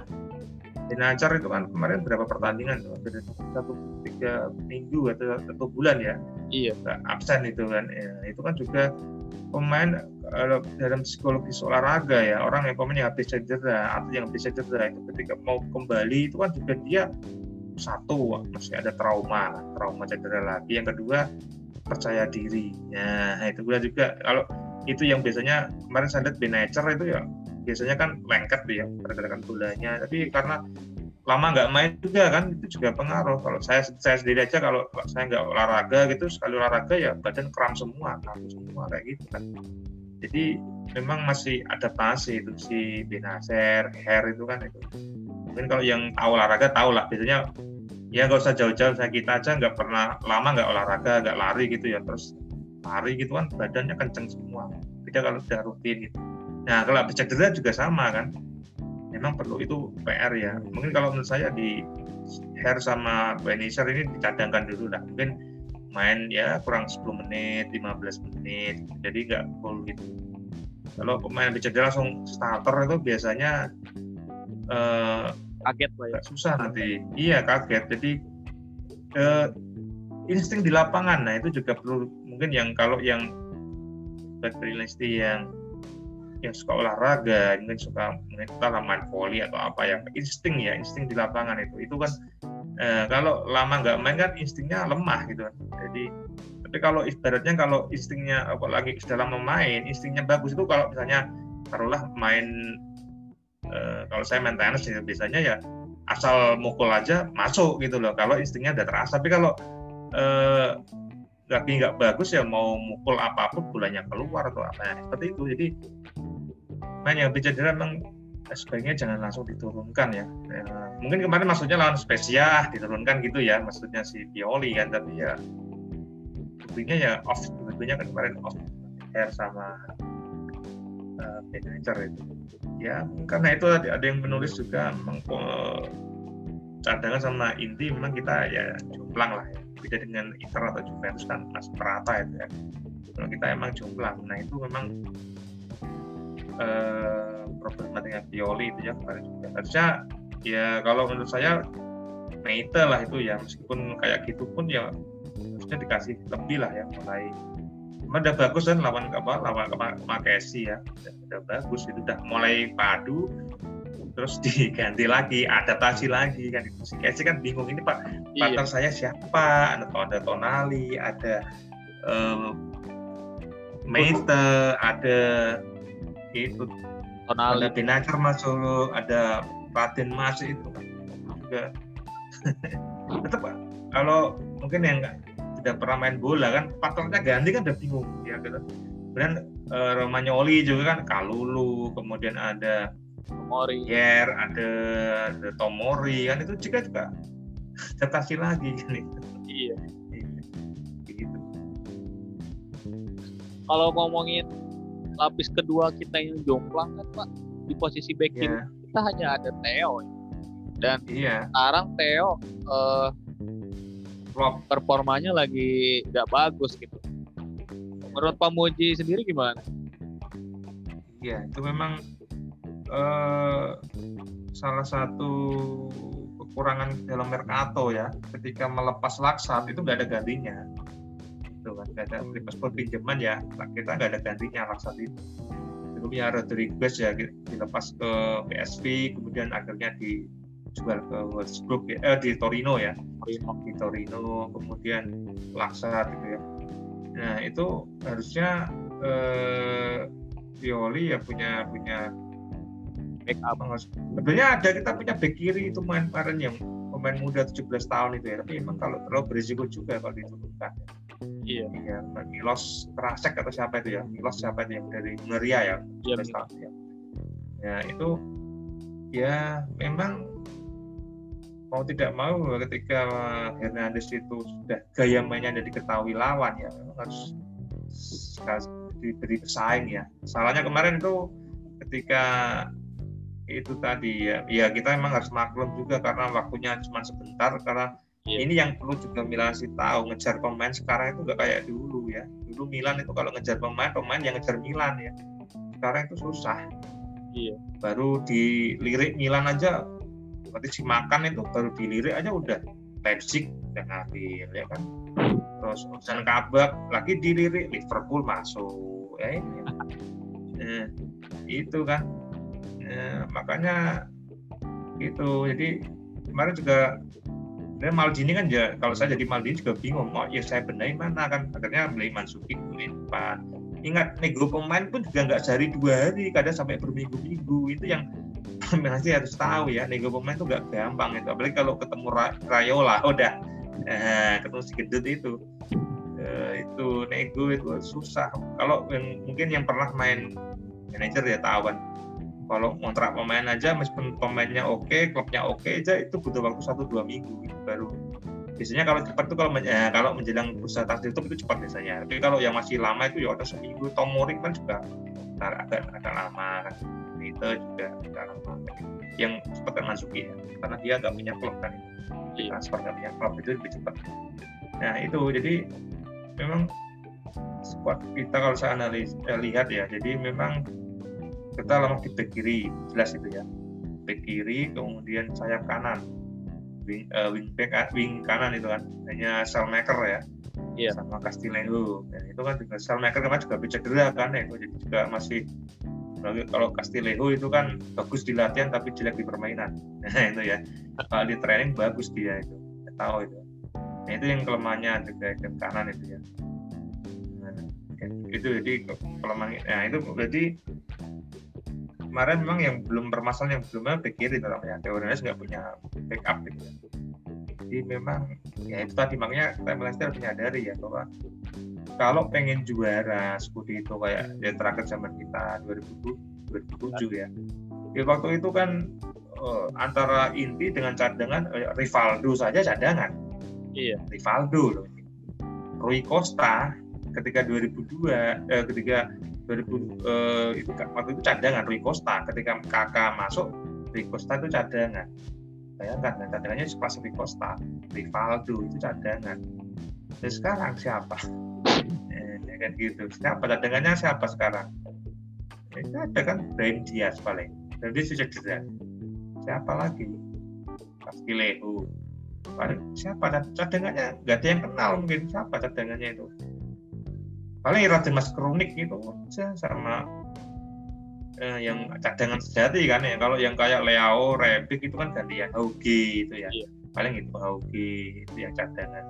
Dinacar itu kan. Kemarin berapa pertandingan tuh? Satu tiga minggu atau satu bulan ya. Iya. Absen itu kan. Ya, itu kan juga pemain kalau dalam psikologis olahraga ya orang yang pemain yang habis cedera atau yang habis cedera itu ketika mau kembali itu kan juga dia satu masih ada trauma trauma cedera lagi. Yang kedua percaya diri. Nah, itu gue juga. Kalau itu yang biasanya kemarin saya lihat Benacer itu ya biasanya kan lengket tuh ya pergerakan bolanya. Tapi karena lama nggak main juga kan itu juga pengaruh. Kalau saya saya sendiri aja kalau saya nggak olahraga gitu sekali olahraga ya badan kram semua kram semua kayak gitu kan. Jadi memang masih adaptasi itu si Benacer Hair itu kan itu. Mungkin kalau yang tahu olahraga tahu lah biasanya ya nggak usah jauh-jauh saya kita aja nggak pernah lama nggak olahraga nggak lari gitu ya terus lari gitu kan badannya kenceng semua. Beda kalau udah rutin gitu. Nah kalau habis cedera juga sama kan memang perlu itu PR ya. Mungkin kalau menurut saya di hair sama Benisher ini dicadangkan dulu lah. Mungkin main ya kurang 10 menit 15 menit. Jadi nggak full gitu. Kalau pemain habis cedera langsung starter itu biasanya eh, kaget lah ya. susah nanti. Iya kaget. Jadi uh, insting di lapangan. Nah itu juga perlu. Mungkin yang kalau yang back yang yang suka olahraga, mungkin suka mungkin main volley atau apa yang insting ya, insting di lapangan itu. Itu kan eh, kalau lama nggak main kan instingnya lemah gitu kan. Jadi tapi kalau ibaratnya kalau instingnya apalagi dalam memain instingnya bagus itu kalau misalnya taruhlah main eh, kalau saya main tenis ya, biasanya ya asal mukul aja masuk gitu loh kalau instingnya udah terasa tapi kalau eh, lagi nggak bagus ya mau mukul apa pun bulannya keluar atau apa ya seperti itu jadi main yang lebih cedera memang sebaiknya jangan langsung diturunkan ya. ya. Mungkin kemarin maksudnya lawan Spezia diturunkan gitu ya, maksudnya si Pioli kan, tapi ya buktinya ya off, tentunya kan kemarin off air sama uh, itu. Ya, karena itu ada, ada yang menulis juga memang cadangan sama inti memang kita ya jomplang lah ya. Beda dengan Inter atau Juventus kan masih merata itu ya. Kalau kita emang jomplang, nah itu memang eh, problematiknya Pioli itu ya kemarin juga. Harusnya ya kalau menurut saya Meite lah itu ya. Meskipun kayak gitu pun ya harusnya dikasih lebih lah ya mulai. Cuma udah bagus kan lawan apa lawan Makesi ya. Udah, udah bagus itu udah mulai padu. Terus diganti lagi adaptasi lagi kan itu. Si Casey kan bingung ini pak iya. partner saya siapa? Ada ada Tonali ada um, ada itu Tonali. ada Binacar masuk ada Raden Mas itu. Juga. Tetap kalau mungkin yang nggak tidak pernah main bola kan partnernya ganti kan udah bingung. Ya gitu. Kemudian uh, Romagnoli juga kan Kalulu kemudian ada Tomori. Yer ada, ada Tomori kan itu juga juga adaptasi lagi kan iya, iya. gitu. Kalau ngomongin lapis kedua kita yang jomplang kan pak di posisi back yeah. kita hanya ada Theo dan yeah. sekarang Theo uh, performanya lagi nggak bagus gitu menurut Pak Muji sendiri gimana? Iya itu memang uh, salah satu kekurangan dalam Mercato ya ketika melepas Laksat itu nggak ada gantinya gitu kan. Nggak ada paspor pinjaman ya kita nggak ada gantinya Laksat itu. Sebelumnya Rodriguez ya dilepas ke PSV kemudian akhirnya dijual ke Wolfsburg ya, eh, di Torino ya. Di Torino kemudian Laksat gitu ya. Nah itu harusnya eh, Violi ya punya punya backup. Sebenarnya ada kita punya back kiri itu main kemarin yang pemain muda 17 tahun itu ya tapi memang kalau terlalu berisiko juga kalau diturunkan Iya. Iya, Milos Krasek atau siapa itu ya? Milos siapa itu yang dari Hungaria ya? Iya, ya. Ya itu ya memang mau tidak mau ketika Hernandez itu sudah gaya mainnya ada diketahui lawan ya harus diberi pesaing ya. Salahnya kemarin itu ketika itu tadi ya, ya kita memang harus maklum juga karena waktunya cuma sebentar karena Yeah. Ini yang perlu juga Milan sih tahu ngejar pemain sekarang itu nggak kayak dulu ya. Dulu Milan itu kalau ngejar pemain, pemain yang ngejar Milan ya. Sekarang itu susah. Iya. Baru dilirik Milan aja, berarti si makan itu baru dilirik aja udah Leipzig udah ngambil ya kan. Terus urusan kabak lagi dilirik Liverpool masuk ya ini. Nah, itu kan. Nah, makanya itu jadi kemarin juga dan Maldini kan ya kalau saya jadi Maldini juga bingung mau oh, ya saya benahi mana? Kan akhirnya beli Mansuki kemudian Pak ingat nego pemain pun juga nggak sehari dua hari kadang sampai berminggu-minggu. Itu yang masih harus tahu ya nego pemain itu nggak gampang itu. Apalagi kalau ketemu Rayola udah. Eh, ketemu si gendut itu. Eh, itu nego itu susah. Kalau yang mungkin yang pernah main manajer ya tahu kan kalau kontrak pemain aja meskipun pemainnya oke okay, klubnya oke okay aja itu butuh waktu satu dua minggu gitu, baru. Biasanya kalau cepat tuh kalau eh, kalau menjelang bursa transfer itu itu cepat biasanya. Tapi kalau yang masih lama itu ya ada seminggu. Tomori kan juga agak agak lama kan. Itu juga agak lama. Yang cepat kan Mansuki ya karena dia nggak punya klub kan. Iya. transfer nggak punya klub itu lebih cepat. Nah itu jadi memang squad kita kalau saya analis eh, lihat ya jadi memang kita lemah di back kiri jelas itu ya. Back kiri kemudian sayap kanan. Wing, uh, wing back ah, wing kanan itu kan. Hanya Salmaker ya. Iya. sama Castillejo dan itu kan juga Salmaker kemarin juga cedera kan ya jadi juga masih kalau Castillejo itu kan bagus di latihan tapi jelek di permainan. Nah itu ya. Kalau di training bagus dia itu. Nggak tahu itu. Nah itu yang kelemahannya juga yang kanan itu ya. Nah, itu jadi kelemahan nah itu berarti kemarin memang yang belum bermasalah yang belum back kiri namanya teorinya nggak punya backup gitu ya. Jadi memang ya itu tadi makanya Time Leicester menyadari ya bahwa kalau pengen juara Scudetto kayak yang terakhir zaman kita 2007 ya. Di waktu itu kan eh, antara inti dengan cadangan eh, Rivaldo saja cadangan. Iya. Rivaldo loh. Rui Costa ketika 2002 eh, ketika 2000 eh, itu waktu itu cadangan Rui Costa. Ketika kakak masuk Rui Costa itu cadangan. Bayangkan dan cadangannya sekelas Rui Costa. Rivaldo itu cadangan. Dan sekarang siapa? Eh, ya kan gitu. Siapa cadangannya siapa sekarang? Ya, ada kan Brahim Diaz paling. Dan dia sudah cedera. Siapa lagi? Castillejo paling siapa? Cadangannya nggak ada yang kenal mungkin siapa cadangannya itu paling Raden Mas Kronik gitu aja sama eh, yang cadangan sejati kan ya. Kalau yang kayak Leo Rebic itu kan gantian Haugi itu ya. Iya. paling itu Haugi itu yang cadangan.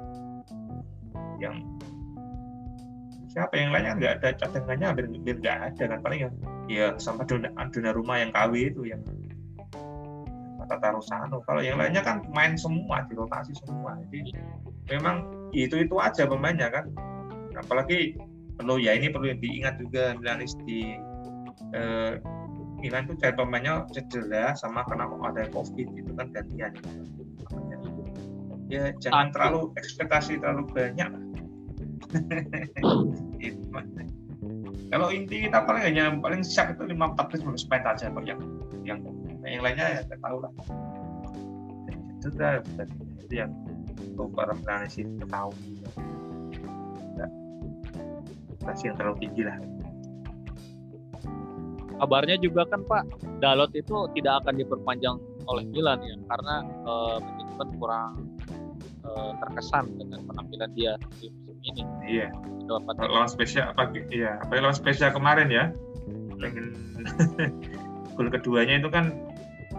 Yang siapa yang lainnya nggak ada cadangannya hampir hampir nggak ada kan. Paling ya ya sama Dona, Dona Rumah yang KW itu yang Tata Rusano. Kalau yang lainnya kan main semua dirotasi semua. Jadi memang itu itu aja pemainnya kan. Apalagi perlu ya ini perlu diingat juga Milanis di eh, Milan itu cari pemainnya cedera sama kena ada covid itu kan gantian. Ya jangan terlalu ekspektasi terlalu banyak. Gitu. kalau inti kita paling hanya paling siap itu lima empat belas bonus point aja kok yang yang yang lainnya ya nggak tahu lah. Itu itu yang untuk para itu tahu ekspektasi yang terlalu tinggi lah. Kabarnya juga kan Pak Dalot itu tidak akan diperpanjang oleh Milan ya karena manajemen kurang eh, terkesan dengan penampilan dia di musim ini. iya. Lawan spesial apa iya apa lawan spesial kemarin ya. Pengen gol keduanya itu kan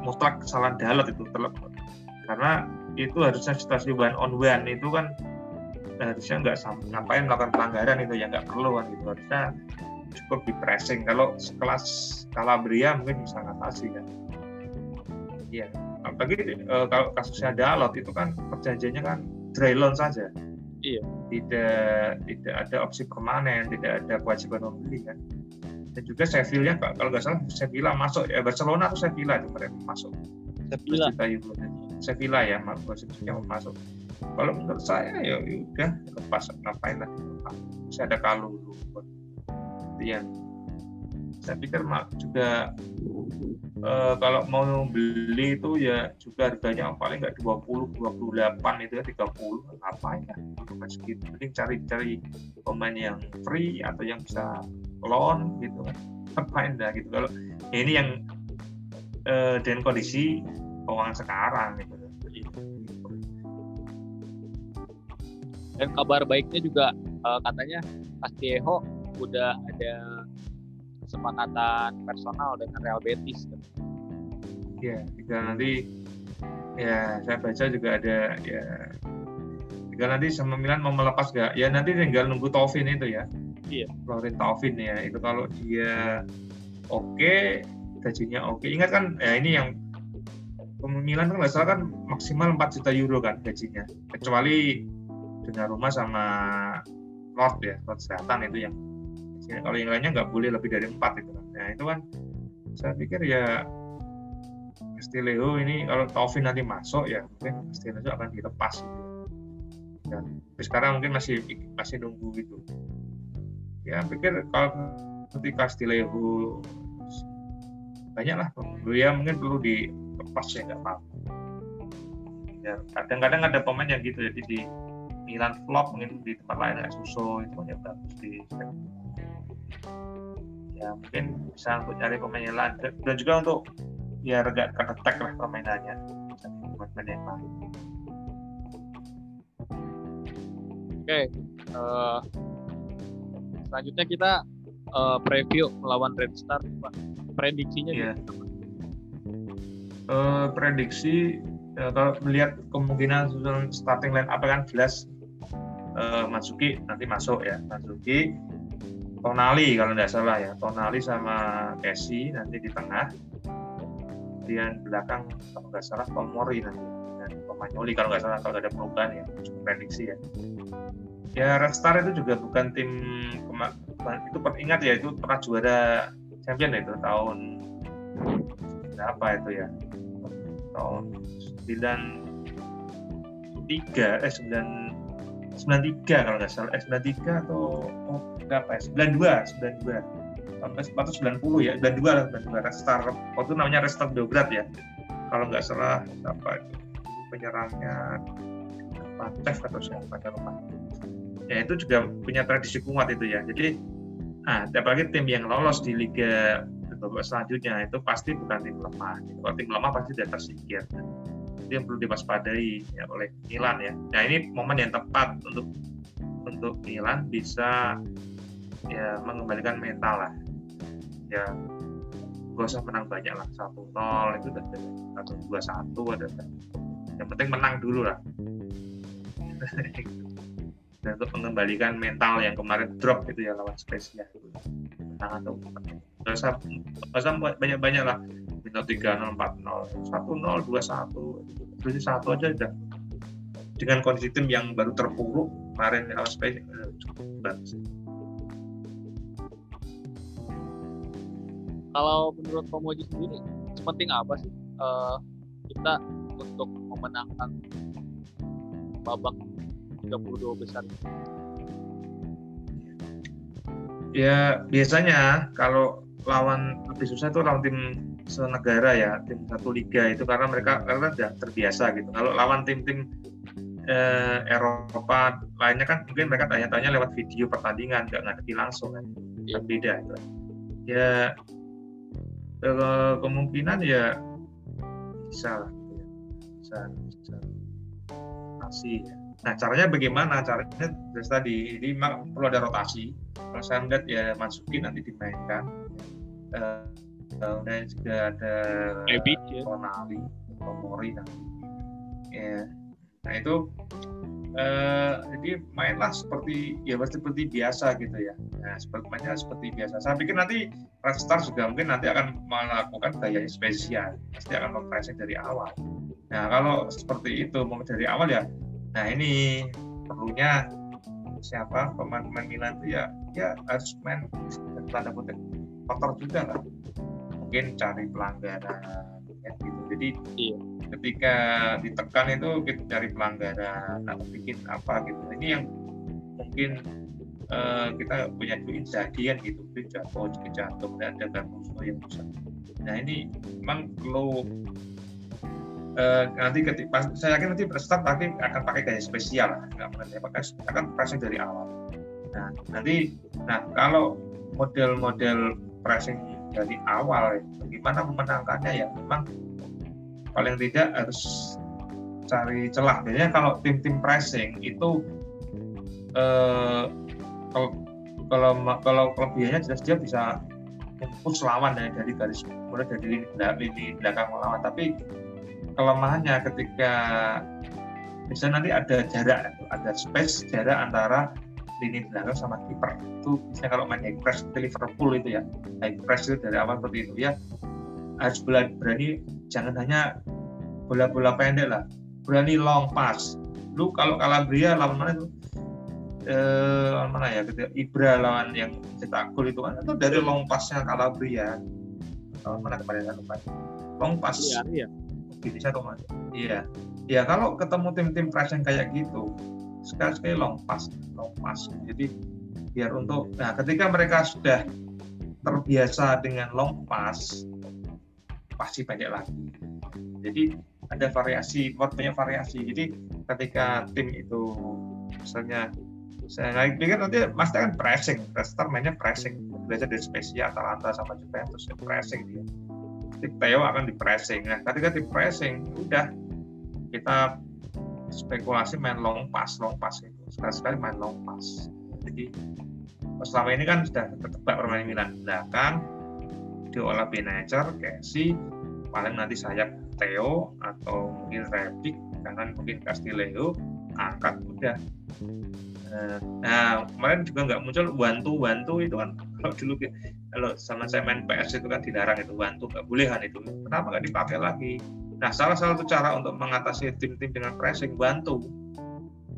mutlak kesalahan Dalot itu terlep karena itu harusnya situasi one on one itu kan harusnya nggak ngapain melakukan pelanggaran itu ya nggak perlu kan gitu. Harusnya cukup di pressing. Kalau sekelas Calabria mungkin bisa ngatasi kan. Iya. Apalagi eh, kalau kasusnya Dalot itu kan perjanjiannya kan dry loan saja. Iya. tidak tidak ada opsi permanen tidak ada kewajiban membeli kan. Dan juga Sevilla Pak, kalau nggak salah Sevilla masuk ya Barcelona atau Sevilla itu mereka masuk? Sevilla. juta euro. Sevilla ya yang masuk kalau menurut saya ya udah lepas. Ngapain lah masih ada buat itu yang saya pikir mak juga eh, kalau mau beli itu ya juga harganya paling nggak 20 28 itu ya 30 ngapain ya? Bukan segitu mending cari-cari pemain yang free atau yang bisa loan gitu kan. Ngapain dah gitu. Kalau ini yang eh, dengan kondisi keuangan sekarang gitu Dan kabar baiknya juga eh, katanya Castillejo udah ada kesepakatan personal dengan Real Betis. ya tinggal nanti ya saya baca juga ada ya tinggal nanti sama Milan mau melepas gak ya nanti tinggal nunggu Taufin itu ya Iya. Florin Taufin ya itu kalau dia oke gajinya oke ingat kan ya ini yang Milan kan nggak salah kan maksimal 4 juta euro kan gajinya kecuali dengan rumah sama Lord ya Lord Selatan itu yang kalau yang lainnya nggak boleh lebih dari empat itu kan nah itu kan saya pikir ya Castillejo ini kalau Taufin nanti masuk ya mungkin Castillejo akan dilepas gitu. Dan tapi sekarang mungkin masih masih nunggu gitu. Ya pikir kalau nanti Castillejo banyak lah ya mungkin perlu dilepas ya nggak apa-apa. Ya kadang-kadang ada pemain yang gitu jadi di Milan flop mungkin di tempat lain kayak Suso itu yang bagus di ya mungkin bisa untuk cari pemain yang lain dan juga untuk biar agak kedetek lah permainannya pemain yang lain. Oke, uh, selanjutnya kita uh, preview melawan Red Star, Pak. Prediksinya yeah. Uh, prediksi ya, kalau melihat kemungkinan starting line apa kan jelas uh, Matsuki nanti masuk ya. Matsuki Tonali kalau nggak salah ya. Tonali sama Casey nanti di tengah. Kemudian belakang kalau nggak salah Tomori nanti. Dan Tomanyoli kalau nggak salah kalau ada perubahan ya. Prediksi ya. Ya Red Star itu juga bukan tim itu ingat ya. Itu pernah juara champion itu tahun berapa itu ya? Tahun 93 eh 9 93 kalau nggak salah. Eh 93 atau oh, berapa ya 92 92 sampai sepatu 90 ya 92 lah 92 Restart waktu namanya Restart Beograd ya. Kalau nggak salah apa itu penyerangnya Patev atau siapa lupa. Ya itu juga punya tradisi kuat itu ya. Jadi nah apalagi tim yang lolos di Liga babak selanjutnya itu pasti bukan tim lemah. Kalau tim lemah pasti sudah tersingkir. Itu yang perlu diwaspadai ya, oleh Milan ya. Nah ini momen yang tepat untuk untuk Milan bisa ya mengembalikan mental lah. Ya gak usah menang banyak lah satu nol itu udah satu dua satu ada yang penting menang dulu lah. Dan untuk mengembalikan mental yang kemarin drop itu ya lawan Spezia. Menang atau nggak usah nggak usah banyak banyak lah minta tiga nol empat nol satu nol dua satu terus satu aja udah. Dengan kondisi tim yang baru terpuruk kemarin lawan Spanyol eh, cukup bagus kalau menurut Pomoji sendiri sepenting apa sih uh, kita untuk memenangkan babak 32 besar ya biasanya kalau lawan lebih susah itu lawan tim senegara ya tim satu liga itu karena mereka karena sudah terbiasa gitu kalau lawan tim-tim eh, Eropa lainnya kan mungkin mereka tanya-tanya lewat video pertandingan nggak ngerti langsung kan ya. beda itu ya eh, kemungkinan ya bisa lah gitu ya. bisa bisa masih ya. Nah caranya bagaimana? Caranya dari tadi ini memang perlu ada rotasi. Kalau saya melihat ya masukin nanti dimainkan uh, kemudian juga ada Ebit ya. Ronaldi Tomori nanti ya nah itu uh, jadi mainlah seperti ya seperti biasa gitu ya. Nah seperti mainnya seperti biasa. Saya pikir nanti Red Star juga mungkin nanti akan melakukan gaya spesial. Pasti akan mempressing dari awal. Nah kalau seperti itu mau dari awal ya nah ini perlunya siapa? Pemain-pemain Milan itu ya ya harus main tanda kutip kotor juga lah mungkin cari pelanggaran ya gitu. Jadi iya. ketika ditekan itu kita cari pelanggaran atau bikin apa gitu. Ini yang mungkin uh, kita punya duit jadi kan gitu duit jatuh jatuh dan ada musuh yang besar nah ini memang kalau uh, nanti ketika saya yakin nanti start tapi akan pakai gaya spesial nggak mengenai pakai akan pressing dari awal. Nah nanti nah kalau model-model pressing dari awal ya. bagaimana memenangkannya? Ya memang paling tidak harus cari celah. Biasanya kalau tim-tim pressing itu eh, kalau kalau kalau kelebihannya jelas dia bisa push lawan dari, dari garis mulai dari lini belakang melawan tapi kelemahannya ketika bisa nanti ada jarak ada space jarak antara lini belakang sama kiper. Itu misalnya kalau main high press di Liverpool itu ya. High press itu dari awal seperti itu. Ya harus berani jangan hanya bola-bola pendek lah. Berani long pass. Lu kalau Calabria lawan mana itu? Eh, lawan mana ya? Ketika Ibra lawan yang cetak gol itu kan itu dari long passnya Calabria. Lawan mana kemarin kan lupa long pass. Iya, iya. bisa tuh mas iya. Ya kalau ketemu tim-tim press yang kayak gitu sekali sekali long pass long pass. Jadi biar untuk nah ketika mereka sudah terbiasa dengan long pass pasti banyak lagi. Jadi ada variasi buat banyak variasi. Jadi ketika tim itu misalnya saya pikir nanti pasti akan pressing. Leicester mainnya pressing. Belajar dari Spezia Atalanta sama Juventus pressing dia. Theo akan di pressing. Nah ketika di pressing udah kita spekulasi main long pass long pass itu. Sekali sekali main long pass. Jadi selama ini kan sudah tertebak permainan Milan. Belakang diolah Benacer si paling nanti sayap Theo atau mungkin Rebic kanan mungkin Castileo angkat udah. Nah kemarin juga nggak muncul bantu bantu itu kan. Kalau dulu kalau sama saya main PS itu kan dilarang itu bantu nggak boleh kan itu. Kenapa nggak dipakai lagi nah salah satu cara untuk mengatasi tim-tim dengan pressing bantu.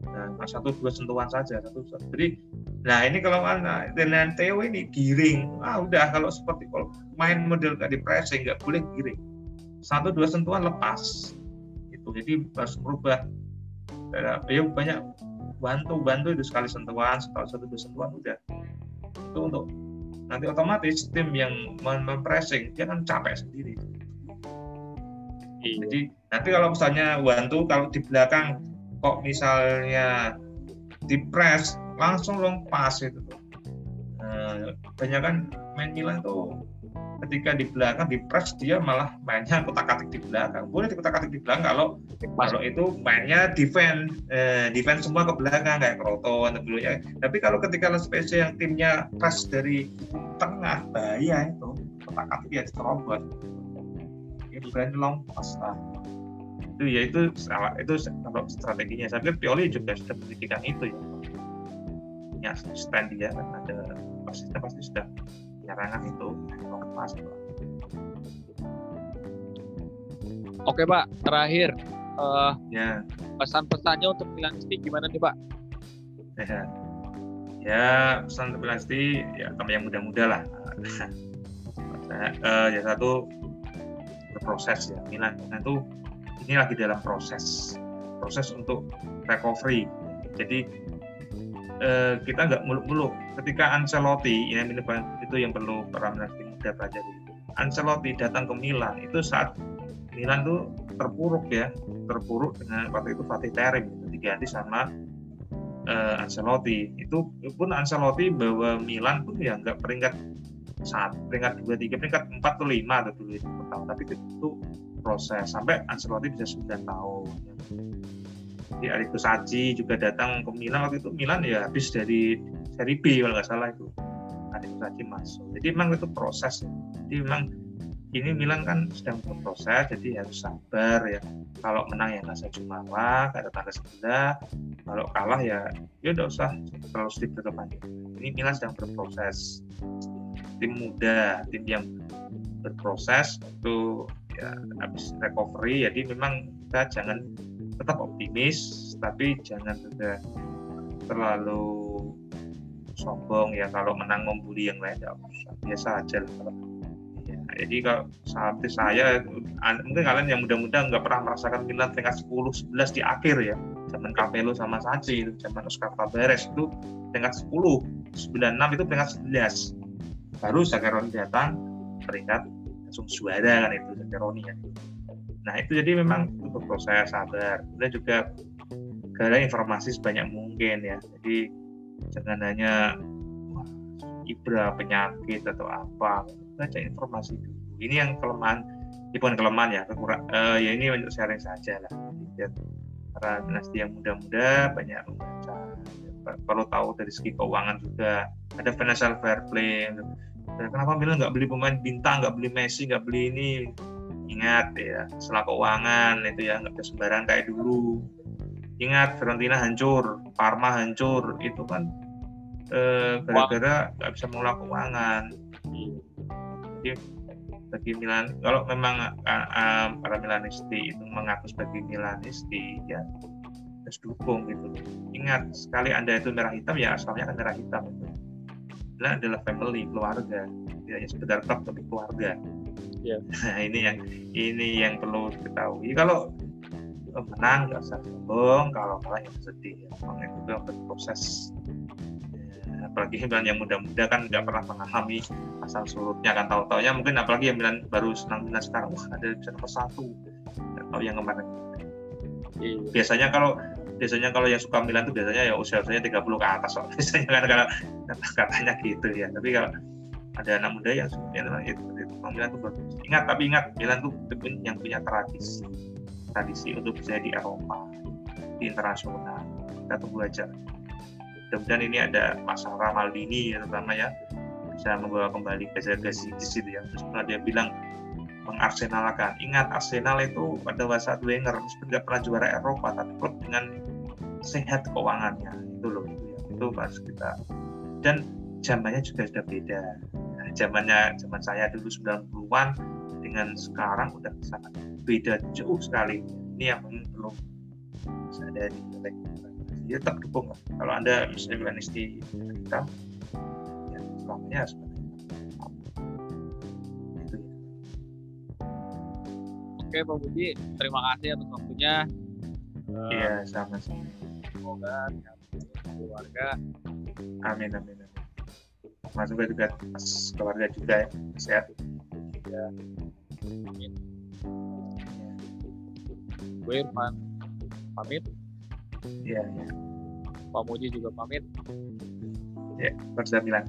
Nah satu dua sentuhan saja satu, satu. jadi nah ini kalau mana dengan Theo ini giring. Ah udah kalau seperti kalau main model nggak di pressing nggak boleh giring. Satu dua sentuhan lepas. Itu jadi harus merubah. Ya banyak bantu bantu itu sekali sentuhan sekali satu dua sentuhan udah. Itu untuk nanti otomatis tim yang mempressing dia kan capek sendiri iya. jadi nanti kalau misalnya bantu kalau di belakang kok misalnya di press langsung long pass itu nah, banyak kan main Milan tuh ketika di belakang di press dia malah mainnya kotak atik di belakang. Boleh di kotak atik di belakang kalau kalau itu mainnya defense eh, defense semua ke belakang kayak Kroton ya. Tapi kalau ketika spesial yang timnya press dari tengah bahaya itu kotak atik dia terobot berani long pass lah itu ya itu salah itu kalau strateginya saya pikir Pioli juga sudah memikirkan itu ya punya stand dia kan ada pasti pasti sudah penyerangan itu lepas Oke Pak, terakhir uh, ya. pesan-pesannya untuk Milansti gimana nih Pak? Ya, ya pesan untuk Milansti ya kamu yang muda-muda lah. uh, ya satu berproses ya Milan itu ini lagi dalam proses proses untuk recovery. Jadi eh, kita nggak muluk-muluk. Ketika Ancelotti, ini itu yang perlu para Milan muda pelajari. Ancelotti datang ke Milan itu saat Milan tuh terpuruk ya, terpuruk dengan waktu itu Fatih Terim itu diganti sama uh, Ancelotti. Itu pun Ancelotti bawa Milan pun ya nggak peringkat saat peringkat dua tiga peringkat empat atau lima atau dulu itu tahun. Tapi itu proses. Sampai Ancelotti bisa sembilan tahun. Di Arrigo Sacchi juga datang ke Milan. Waktu itu Milan ya habis dari seri B kalau nggak salah itu. Arrigo Sacchi masuk. Jadi memang itu proses. Jadi memang ini Milan kan sedang berproses jadi harus sabar ya. Kalau menang ya nggak usah jumawa nggak ada tanda sebelah kalau kalah ya ya udah usah terlalu sedih berkepanjang ini Milan sedang berproses tim muda tim yang berproses itu ya habis recovery jadi memang kita jangan tetap optimis tapi jangan juga terlalu sombong ya kalau menang membuli yang lain ya biasa aja lah ya, jadi kalau seperti saya mungkin kalian yang muda-muda nggak pernah merasakan Milan peringkat 10 11 di akhir ya. Zaman Capello sama Sachi itu zaman Oscar Tabares itu peringkat 10 96 itu peringkat 11 baru Zaccheroni datang peringkat langsung juara kan itu Zaccheroni ya Nah itu jadi memang untuk proses sabar. Kemudian juga gara informasi sebanyak mungkin ya. Jadi jangan hanya ibra penyakit atau apa, baca informasi dulu. Ini yang kelemahan, ini bukan kelemahan ya, kekurang, uh, ya ini untuk sharing saja lah. Jadi, para dinasti yang muda-muda banyak membaca, perlu tahu dari segi keuangan juga. Ada financial fair play. Dan kenapa Milan nggak beli pemain bintang, nggak beli Messi, nggak beli ini? ingat ya setelah keuangan itu ya nggak sembarangan kayak dulu ingat Fiorentina hancur Parma hancur itu kan eh, gara-gara nggak bisa mengelola keuangan jadi bagi Milan kalau memang uh, para Milanisti itu mengaku sebagai Milanisti ya harus dukung gitu ingat sekali anda itu merah hitam ya asalnya kan merah hitam itu Milan adalah family keluarga tidak hanya sekedar klub tapi keluarga Yeah. Nah ini yang ini yang perlu diketahui. Kalau menang nggak usah sombong, kalau kalah yang sedih. Ya. Itu berproses. Ya, apalagi yang muda-muda kan nggak pernah mengalami asal surutnya kan tahu taunya mungkin apalagi yang bilang baru senang bilang sekarang wah ada bisa nomor satu nggak tahu yang kemarin yeah. biasanya kalau biasanya kalau yang suka Milan itu biasanya ya usia usianya 30 ke atas so. biasanya kan kalau katanya gitu ya. Tapi kalau ada anak muda yang yang itu itu. Milan tuh bagus. Ingat tapi ingat Milan tim yang punya tradisi. Tradisi untuk bisa di Eropa di internasional. Kita tunggu aja. Mudah-mudahan ini ada masalah Maldini ya terutama ya bisa membawa kembali Gaza di situ ya. Terus dia bilang mengarsenalkan. Ingat Arsenal itu pada saat Wenger meskipun nggak pernah juara Eropa tapi klub dengan sehat keuangannya. Itu loh itu ya itu harus kita dan zamannya juga sudah beda. Nah, zamannya zaman saya dulu 90-an dengan sekarang udah sangat beda jauh sekali. Ini yang belum sadari oleh ya tetap dukung kalau anda misalnya di kita ya selamanya seperti Oke Pak Budi, terima kasih atas waktunya. Iya, sama-sama. Semoga keluarga. Amin, amin, amin. Mas juga juga pas keluarga juga ya, sehat. Ya. Amin. Gue Irfan pamit. Iya, iya. Pak Muji juga pamit. Ya, Barca Milan.